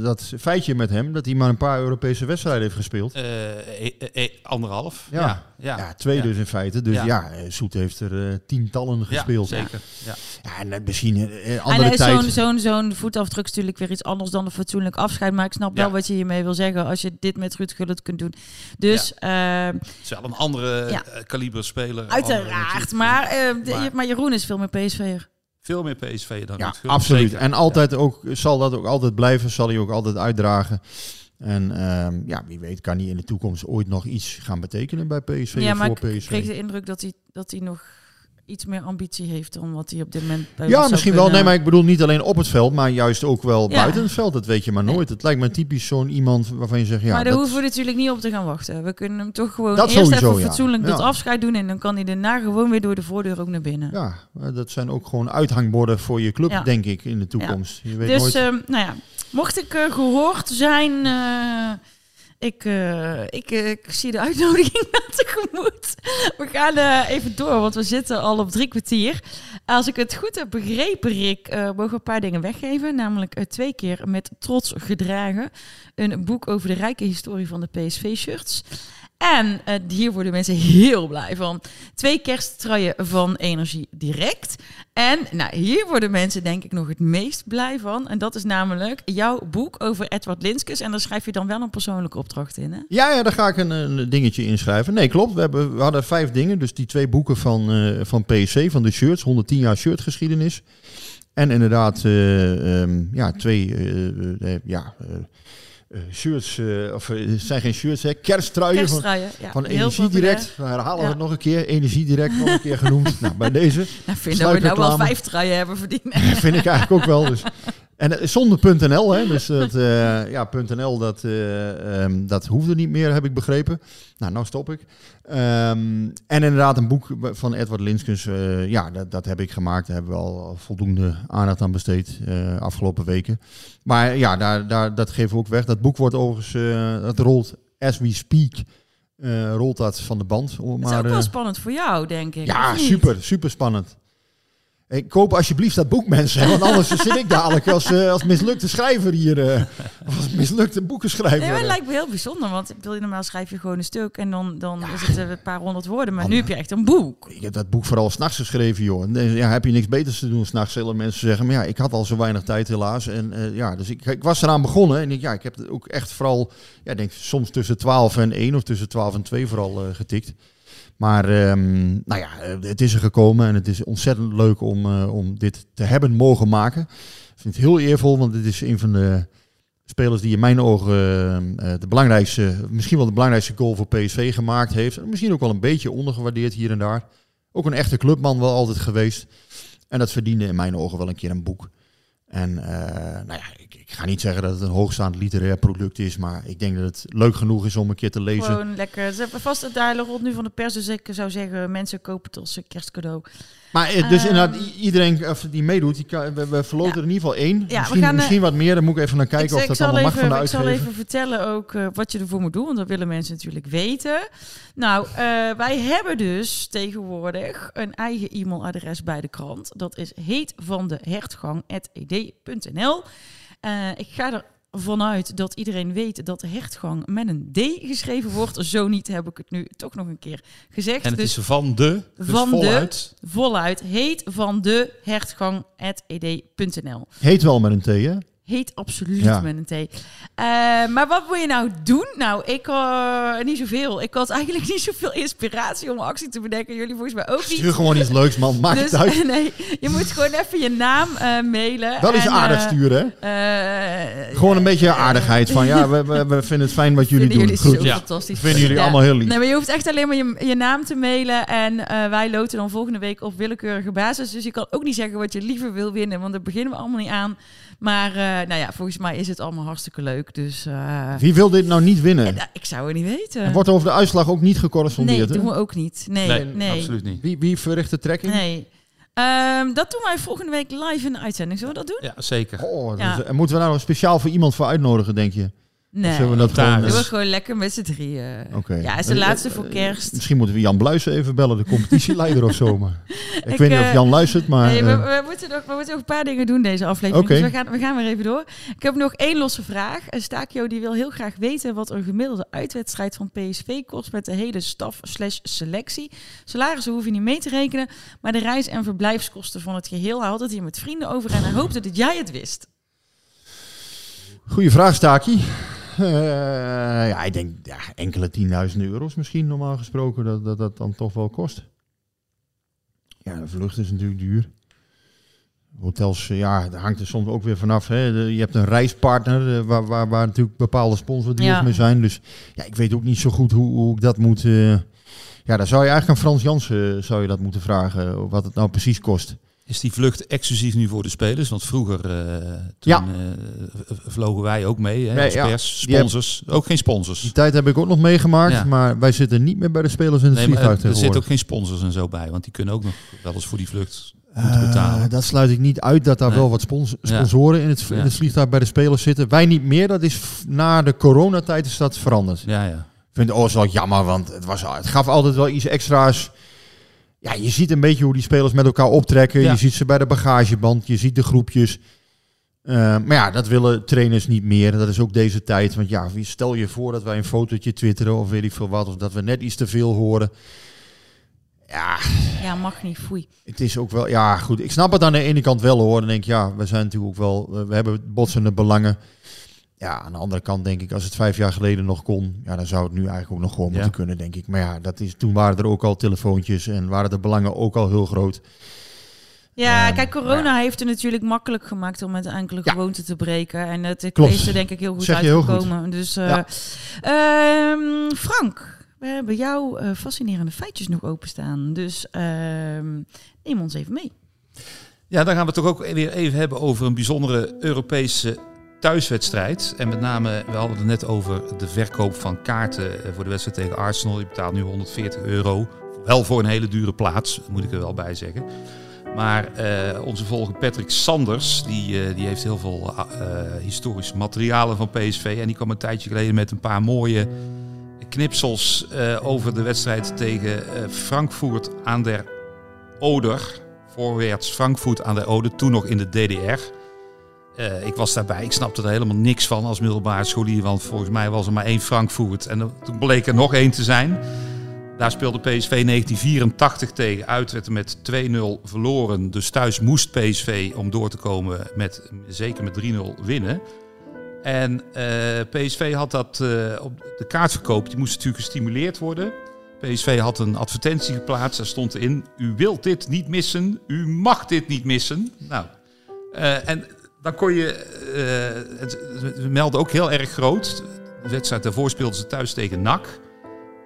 dat feitje met hem, dat hij maar een paar Europese wedstrijden heeft gespeeld. Eh, anderhalf. Ja. Ja, ja. Ja, twee Ja. dus in feite. Dus ja, Ja. eh, Soet heeft er eh, tientallen Ja, gespeeld. zeker. Ja. Ja, en eh, misschien eh, En andere eh, tijd. zo'n zo'n zo'n voetafdruk is natuurlijk weer iets anders dan een fatsoenlijk afscheid. Maar ik snap wel wat je hiermee wil zeggen als je dit met Ruud Gullit kunt doen. Dus eh, Het is wel een andere Ja. eh, kaliber speler. uiteraard. Maar, eh, de- Maar- maar Jeroen is veel meer PSV'er. Veel meer PSV dan ja, Ruud Gullit. absoluut. Zeker. En altijd ook, zal dat ook altijd blijven, zal hij ook altijd uitdragen. En ehm, ja, wie weet kan hij in de toekomst ooit nog iets gaan betekenen bij PSV Ja, maar voor ik kreeg de indruk dat hij, dat hij nog iets meer ambitie heeft dan wat hij op dit moment bij Ja, misschien wel. Nee, maar ik bedoel niet alleen op het veld, maar juist ook wel Ja. buiten het veld. Dat weet je maar nooit. Het lijkt me typisch zo'n iemand waarvan je zegt, ja, maar daar dat, hoeven we natuurlijk niet op te gaan wachten. We kunnen hem toch gewoon Dat eerst sowieso, even ja. fatsoenlijk dat Ja. afscheid doen. En dan kan hij daarna gewoon weer door de voordeur ook naar binnen. ja, dat zijn ook gewoon uithangborden voor je club, denk ik, in de toekomst. Je weet Dus, nooit. ehm, nou ja, mocht ik eh, gehoord zijn, eh, ik, eh, ik, ik zie de uitnodiging naar tegemoet. We gaan even door, want we zitten al op drie kwartier. Als ik het goed heb begrepen, Rick, mogen we een paar dingen weggeven. Namelijk twee keer met trots gedragen. Een boek over de rijke historie van de PSV-shirts. En eh, hier worden mensen heel blij van. Twee kersttruien van Energie Direct. En nou, hier worden mensen denk ik nog het meest blij van. En dat is namelijk jouw boek over Edward Linskes. En daar schrijf je dan wel een persoonlijke opdracht in, hè? Ja, ja, daar ga ik een, een dingetje inschrijven. Nee, klopt. We, hebben, we hadden vijf dingen. Dus die twee boeken van, eh, van PSC, van de shirts. 110 jaar shirtgeschiedenis. En inderdaad, eh, ehm, ja, twee ja, shirts, eh, of eh, het zijn geen shirts, hè, kersttruien, Kersttruien, ja, van, van Energiedirect. populair. We herhalen het nog een keer, Energiedirect nog een keer genoemd. nou, bij deze. Nou, vind dat we nou wel vijf truien hebben verdiend. vind ik eigenlijk ook wel. Dus. En eh, zonder .nl, hè, dus dat, eh, ja, .nl, dat, eh, ehm, dat hoefde niet meer, heb ik begrepen. Nou, nou stop ik. Ehm, en inderdaad een boek van Edward Linskens, ja, dat, dat heb ik gemaakt. Daar hebben we al, voldoende aandacht aan besteed afgelopen weken. Maar ja, daar, daar, dat geven we ook weg. Dat boek wordt overigens, dat rolt as we speak, rolt dat van de band. om Dat is maar, ook wel spannend voor jou, denk ik. ja, super, super spannend. Hey, koop alsjeblieft dat boek, mensen. Want anders zit ik dadelijk als, eh, als mislukte schrijver hier. of als mislukte boekenschrijver. Nee, maar het lijkt me heel bijzonder, want ik bedoel, normaal schrijf je gewoon een stuk en dan, dan is het eh, een paar honderd woorden. Maar nu heb je echt een boek. Ik heb dat boek vooral s'nachts geschreven, joh. En, ja, heb je niks beters te doen s'nachts, zullen mensen zeggen. Maar ja, ik had al zo weinig tijd helaas. En ja, dus ik, ik was eraan begonnen. En ik, ja, ik heb het ook echt vooral, ja, ik denk soms tussen 12 en 1 of tussen 12 en 2 vooral getikt. Maar ehm, nou ja, eh, het is er gekomen en het is ontzettend leuk om, eh, om dit te hebben mogen maken. Ik vind het heel eervol, want dit is een van de spelers die in mijn ogen eh, de belangrijkste, misschien wel de belangrijkste goal voor PSV gemaakt heeft. En misschien ook wel een beetje ondergewaardeerd hier en daar. Ook een echte clubman wel altijd geweest. En dat verdiende in mijn ogen wel een keer een boek. En eh, nou ja, ik, ik ga niet zeggen dat het een hoogstaand literair product is, maar ik denk dat het leuk genoeg is om een keer te lezen. Gewoon lekker. Ze hebben vast het rond nu van de pers, dus ik zou zeggen, mensen kopen het als een kerstcadeau. Maar eh, dus Ehm, inderdaad, iedereen of die meedoet, die kan, we, we verloten er in ieder geval één. Ja, misschien gaan, eh, misschien wat meer, dan moet ik even naar kijken ik, of dat allemaal mag van de Ik zal uitgever. even vertellen ook eh, wat je ervoor moet doen, want dat willen mensen natuurlijk weten. Nou, eh, wij hebben dus tegenwoordig een eigen e-mailadres bij de krant. Dat is heetvandehertgang.ed.nl. Eh ik ga ervan uit dat iedereen weet dat de hertgang met een D geschreven wordt. Zo niet heb ik het nu toch nog een keer gezegd. En het dus is van de, dus van voluit. de, voluit, heet van de hertgang.ed.nl. Heet wel met een T, hè? Heet absoluut Ja. met een T. Eh, maar wat moet je nou doen? Nou, ik uh, niet zoveel. Ik had eigenlijk niet zoveel inspiratie om actie te bedenken. Jullie volgens mij ook niet. Stuur gewoon iets leuks, man. Maak dus, het uit. Nee, je moet gewoon even je naam uh, mailen. Wel eens en, aardig sturen, gewoon een beetje aardigheid van, ja, we, we, we vinden het fijn wat jullie vinden doen. Jullie Goed. zo fantastisch. Vinden jullie allemaal heel lief. Nee, maar je hoeft echt alleen maar je, je naam te mailen. En wij loten dan volgende week op willekeurige basis. Dus je kan ook niet zeggen wat je liever wil winnen. Want daar beginnen we allemaal niet aan. Maar nou ja, volgens mij is het allemaal hartstikke leuk. Dus, uh, Wie wil dit nou niet winnen? En, ik zou het niet weten. Er wordt over de uitslag ook niet gecorrespondeerd, Nee, hè? doen we ook niet. Nee, nee, nee. absoluut niet. Wie, wie verricht de trekking? Nee. Um, dat doen wij volgende week live in de uitzending. Zullen we dat doen? Ja, zeker. Oh, Ja. Dus, en moeten we daar nog speciaal voor iemand voor uitnodigen, denk je? Nee, zullen we dat gewoon... doen we eh, gewoon lekker met z'n drieën. Oké. Ja, is de Eh, laatste eh, voor kerst. Misschien moeten we Jan Bluisen even bellen, de competitieleider of zo. Maar. Ik, Ik, weet niet of eh, Jan luistert, maar... Nee, we, eh, we, moeten nog, we moeten nog een paar dingen doen deze aflevering. Oké. Dus we gaan, we gaan weer even door. Ik heb nog één losse vraag. Stakio die wil heel graag weten wat een gemiddelde uitwedstrijd van PSV kost met de hele staf slash selectie. Salarissen hoef je niet mee te rekenen, maar de reis- en verblijfskosten van het geheel. Hij had het hier met vrienden over en hij hoopte dat jij het wist. Goeie vraag, Staki. Eh, ja, ik denk ja, enkele tienduizenden euro's misschien normaal gesproken dat, dat dat dan toch wel kost. Ja, de vlucht is natuurlijk duur. Hotels, eh, ja, daar hangt er soms ook weer vanaf. Hè. Je hebt een reispartner eh, waar, waar, waar natuurlijk bepaalde sponsordeals Ja. mee zijn. Dus ja, ik weet ook niet zo goed hoe, hoe ik dat moet... ja, dan zou je eigenlijk aan Frans Jansen zou je dat moeten vragen, wat het nou precies kost. Is die vlucht exclusief nu voor de spelers? Want vroeger eh, toen, Ja. eh, vlogen wij ook mee hè, Nee, als ja. pers, heb- sponsors. Ook geen sponsors. Die tijd heb ik ook nog meegemaakt, Ja. maar wij zitten niet meer bij de spelers in het Nee, maar vliegtuig er zitten ook geen sponsors en zo bij. Want die kunnen ook nog wel eens voor die vlucht moeten betalen. Eh, dat sluit ik niet uit dat daar Nee. wel wat spons- Ja. sponsoren in het, in Ja. het vliegtuig bij de spelers zitten. Wij niet meer. Dat is na de coronatijd is dat veranderd. Ja, ja. Ik vind het oh, wel jammer, want het, was, het gaf altijd wel iets extra's. Ja, je ziet een beetje hoe die spelers met elkaar optrekken. Ja. Je ziet ze bij de bagageband. Je ziet de groepjes. Eh, maar ja, dat willen trainers niet meer. Dat is ook deze tijd. Want ja, wie- stel je voor dat wij een fotootje twitteren of weet ik veel wat. Of dat we net iets te veel horen. Ja, Ja, mag niet, foei. het is ook wel, ja goed, ik snap het aan de ene kant wel hoor. Dan denk ik, ja, we zijn natuurlijk ook wel, eh, we hebben botsende belangen. Ja, aan de andere kant denk ik, als het vijf jaar geleden nog kon, ja, dan zou het nu eigenlijk ook nog gewoon Ja. moeten kunnen, denk ik. Maar ja, dat is, toen waren er ook al telefoontjes en waren de belangen ook al heel groot. Ja, Ehm, kijk, corona heeft het natuurlijk makkelijk gemaakt om met enkele Ja. gewoonten te breken. En het is er denk ik heel goed Zeg je heel goed. uitgekomen. Dus, eh, Ja. ehm, Frank, we hebben jouw eh, fascinerende feitjes nog openstaan. Dus ehm, neem ons even mee. Ja, dan gaan we het toch ook weer even hebben over een bijzondere Europese thuiswedstrijd. En met name, we hadden het net over de verkoop van kaarten eh, voor de wedstrijd tegen Arsenal. Je betaalt nu 140 euro. Wel voor een hele dure plaats, moet ik er wel bij zeggen. Maar eh, onze volger Patrick Sanders, die, eh, die heeft heel veel historisch materialen van PSV. En die kwam een tijdje geleden met een paar mooie knipsels over de wedstrijd tegen Frankfurt aan der Oder. Voorwaarts Frankfurt aan der Oder, toen nog in de DDR. Eh, ik was daarbij, ik snapte er helemaal niks van als middelbare scholier. Want volgens mij was er maar één Frankfurt. En toen bleek er nog één te zijn. Daar speelde PSV 1984 tegen. Uit werd er met 2-0 verloren. Dus thuis moest PSV om door te komen met zeker met 3-0 winnen. En eh, PSV had dat eh, op de kaartverkoop, die moest natuurlijk gestimuleerd worden. PSV had een advertentie geplaatst. Daar stond in: U wilt dit niet missen, u mag dit niet missen. Nou, en dan kon je. eh het, we melden ook heel erg groot. De wedstrijd daarvoor speelden ze thuis tegen NAC.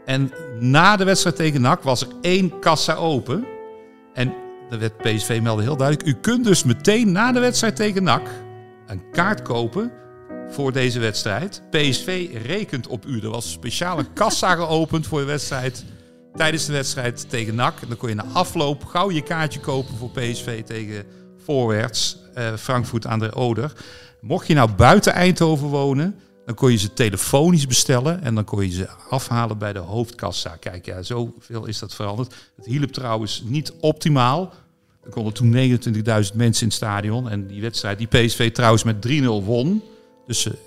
En na de wedstrijd tegen NAC was er één kassa open. En werd PSV meldde heel duidelijk: U kunt dus meteen na de wedstrijd tegen NAC een kaart kopen voor deze wedstrijd. PSV rekent op u. Er was een speciale kassa geopend voor de wedstrijd. Tijdens de wedstrijd tegen NAC. En dan kon je na afloop gauw je kaartje kopen voor PSV tegen voorwaarts. eh, Frankfurt aan de Oder. Mocht je nou buiten Eindhoven wonen, dan kon je ze telefonisch bestellen. En dan kon je ze afhalen bij de hoofdkassa. Kijk, ja, zoveel is dat veranderd. Het hielp trouwens niet optimaal. Er konden toen 29.000 mensen in het stadion. En die wedstrijd, die PSV trouwens met 3-0 won. Dus ze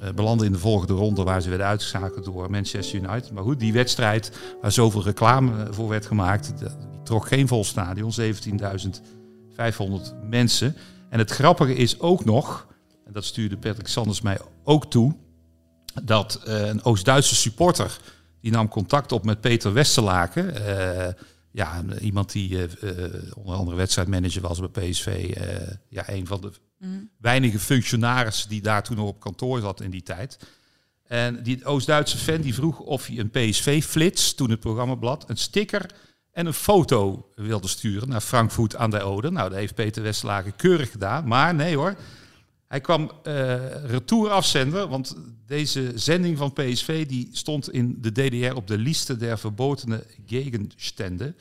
eh, belanden in de volgende ronde waar ze werden uitgeschakeld door Manchester United. Maar goed, die wedstrijd waar zoveel reclame eh, voor werd gemaakt, die trok geen vol stadion. 17.500 mensen. En het grappige is ook nog, en dat stuurde Patrick Sanders mij ook toe, dat eh, een Oost-Duitse supporter, die nam contact op met Peter Westerlaken. eh, ja, iemand die eh, onder andere wedstrijdmanager was bij PSV. ja, een van de weinige functionarissen die daar toen nog op kantoor zat in die tijd. En die Oost-Duitse fan die vroeg of hij een PSV-flits, toen het programmablad, een sticker en een foto wilde sturen naar Frankfurt aan de Ode. Nou, dat heeft Peter Westlaken keurig gedaan. Maar nee hoor, hij kwam eh retour afzender, want deze zending van PSV die stond in de DDR op de liste der verbotene Gegenstände.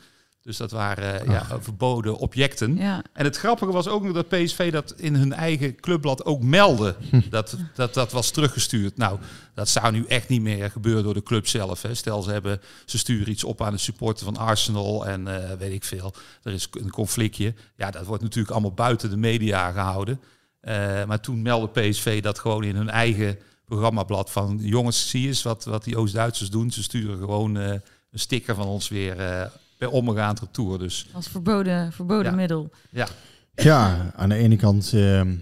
Dus dat waren eh, ja, verboden objecten. Ja. En het grappige was ook nog dat PSV dat in hun eigen clubblad ook meldde. Dat, dat dat was teruggestuurd. Nou, dat zou nu echt niet meer gebeuren door de club zelf. Hè. Stel, ze, hebben, ze sturen iets op aan de supporter van Arsenal en eh, weet ik veel. Er is een conflictje. Ja, dat wordt natuurlijk allemaal buiten de media gehouden. Eh, maar toen meldde PSV dat gewoon in hun eigen programmablad van... jongens, zie eens wat, wat die Oost-Duitsers doen. Ze sturen gewoon eh, een sticker van ons weer eh, per omgaand retour. Dus Als verboden, verboden Ja. middel. ja, Ja, aan de ene kant, ehm,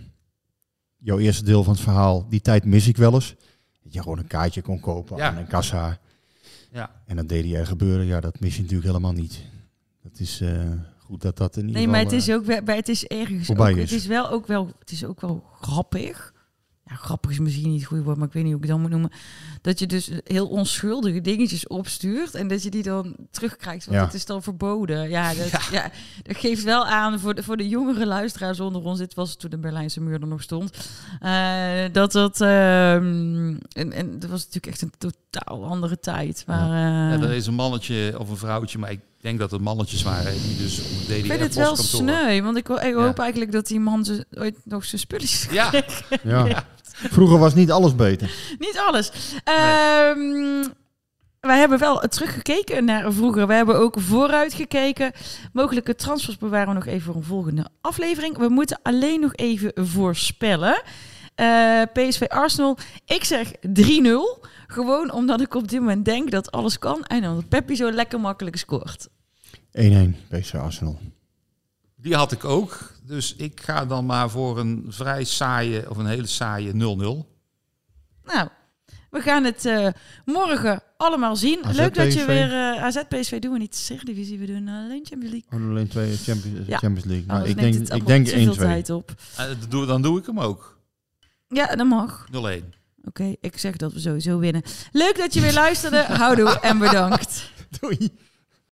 jouw eerste deel van het verhaal, die tijd mis ik wel eens. Dat je gewoon een kaartje kon kopen Ja. aan een kassa. ja. En dat DDR gebeuren, ja, dat mis je natuurlijk helemaal niet. Dat is eh, goed dat dat in ieder Nee, maar het is eh, ook wel, bij het is ergens voorbij ook, is. het is wel ook wel, het is ook wel grappig. Ja, grappig is misschien niet het goede woord, maar ik weet niet hoe ik het dan moet noemen. Dat je dus heel onschuldige dingetjes opstuurt en dat je die dan terugkrijgt, want Ja. dat is dan verboden. Ja dat, Ja. ja. dat geeft wel aan voor de, voor de jongere luisteraars onder ons, dit was toen de Berlijnse muur er nog stond, eh, dat dat, ehm, en, en dat was natuurlijk echt een totaal andere tijd. Maar, Ja, eh, er is een mannetje of een vrouwtje, maar ik denk dat het mannetjes waren die dus op de DDR ik vind het wel sneu, want ik, Ja. hoop eigenlijk dat die man ze ooit nog zijn spulletjes Ja, ja. Vroeger was niet alles beter. Niet alles. Ehm, wij hebben wel teruggekeken naar vroeger. We hebben ook vooruit gekeken. Mogelijke transfers bewaren we nog even voor een volgende aflevering. We moeten alleen nog even voorspellen. Eh, PSV Arsenal. Ik zeg 3-0. Gewoon omdat ik op dit moment denk dat alles kan. En omdat Peppi zo lekker makkelijk scoort. 1-1 PSV Arsenal. Die had ik ook. Dus ik ga dan maar voor een vrij saaie of een hele saaie 0-0. Nou, we gaan het eh, morgen allemaal zien. Leuk dat je weer uh, AZ PSV doen we niet de we doen alleen Champions League. Oh, alleen twee Champions, League. Nou, ik denk, ik denk één twee. Op. Dan doe ik hem ook. Ja, dat mag. 0-1. Oké, ik zeg dat we sowieso winnen. Leuk dat je weer luisterde. Houdoe en bedankt. Doei.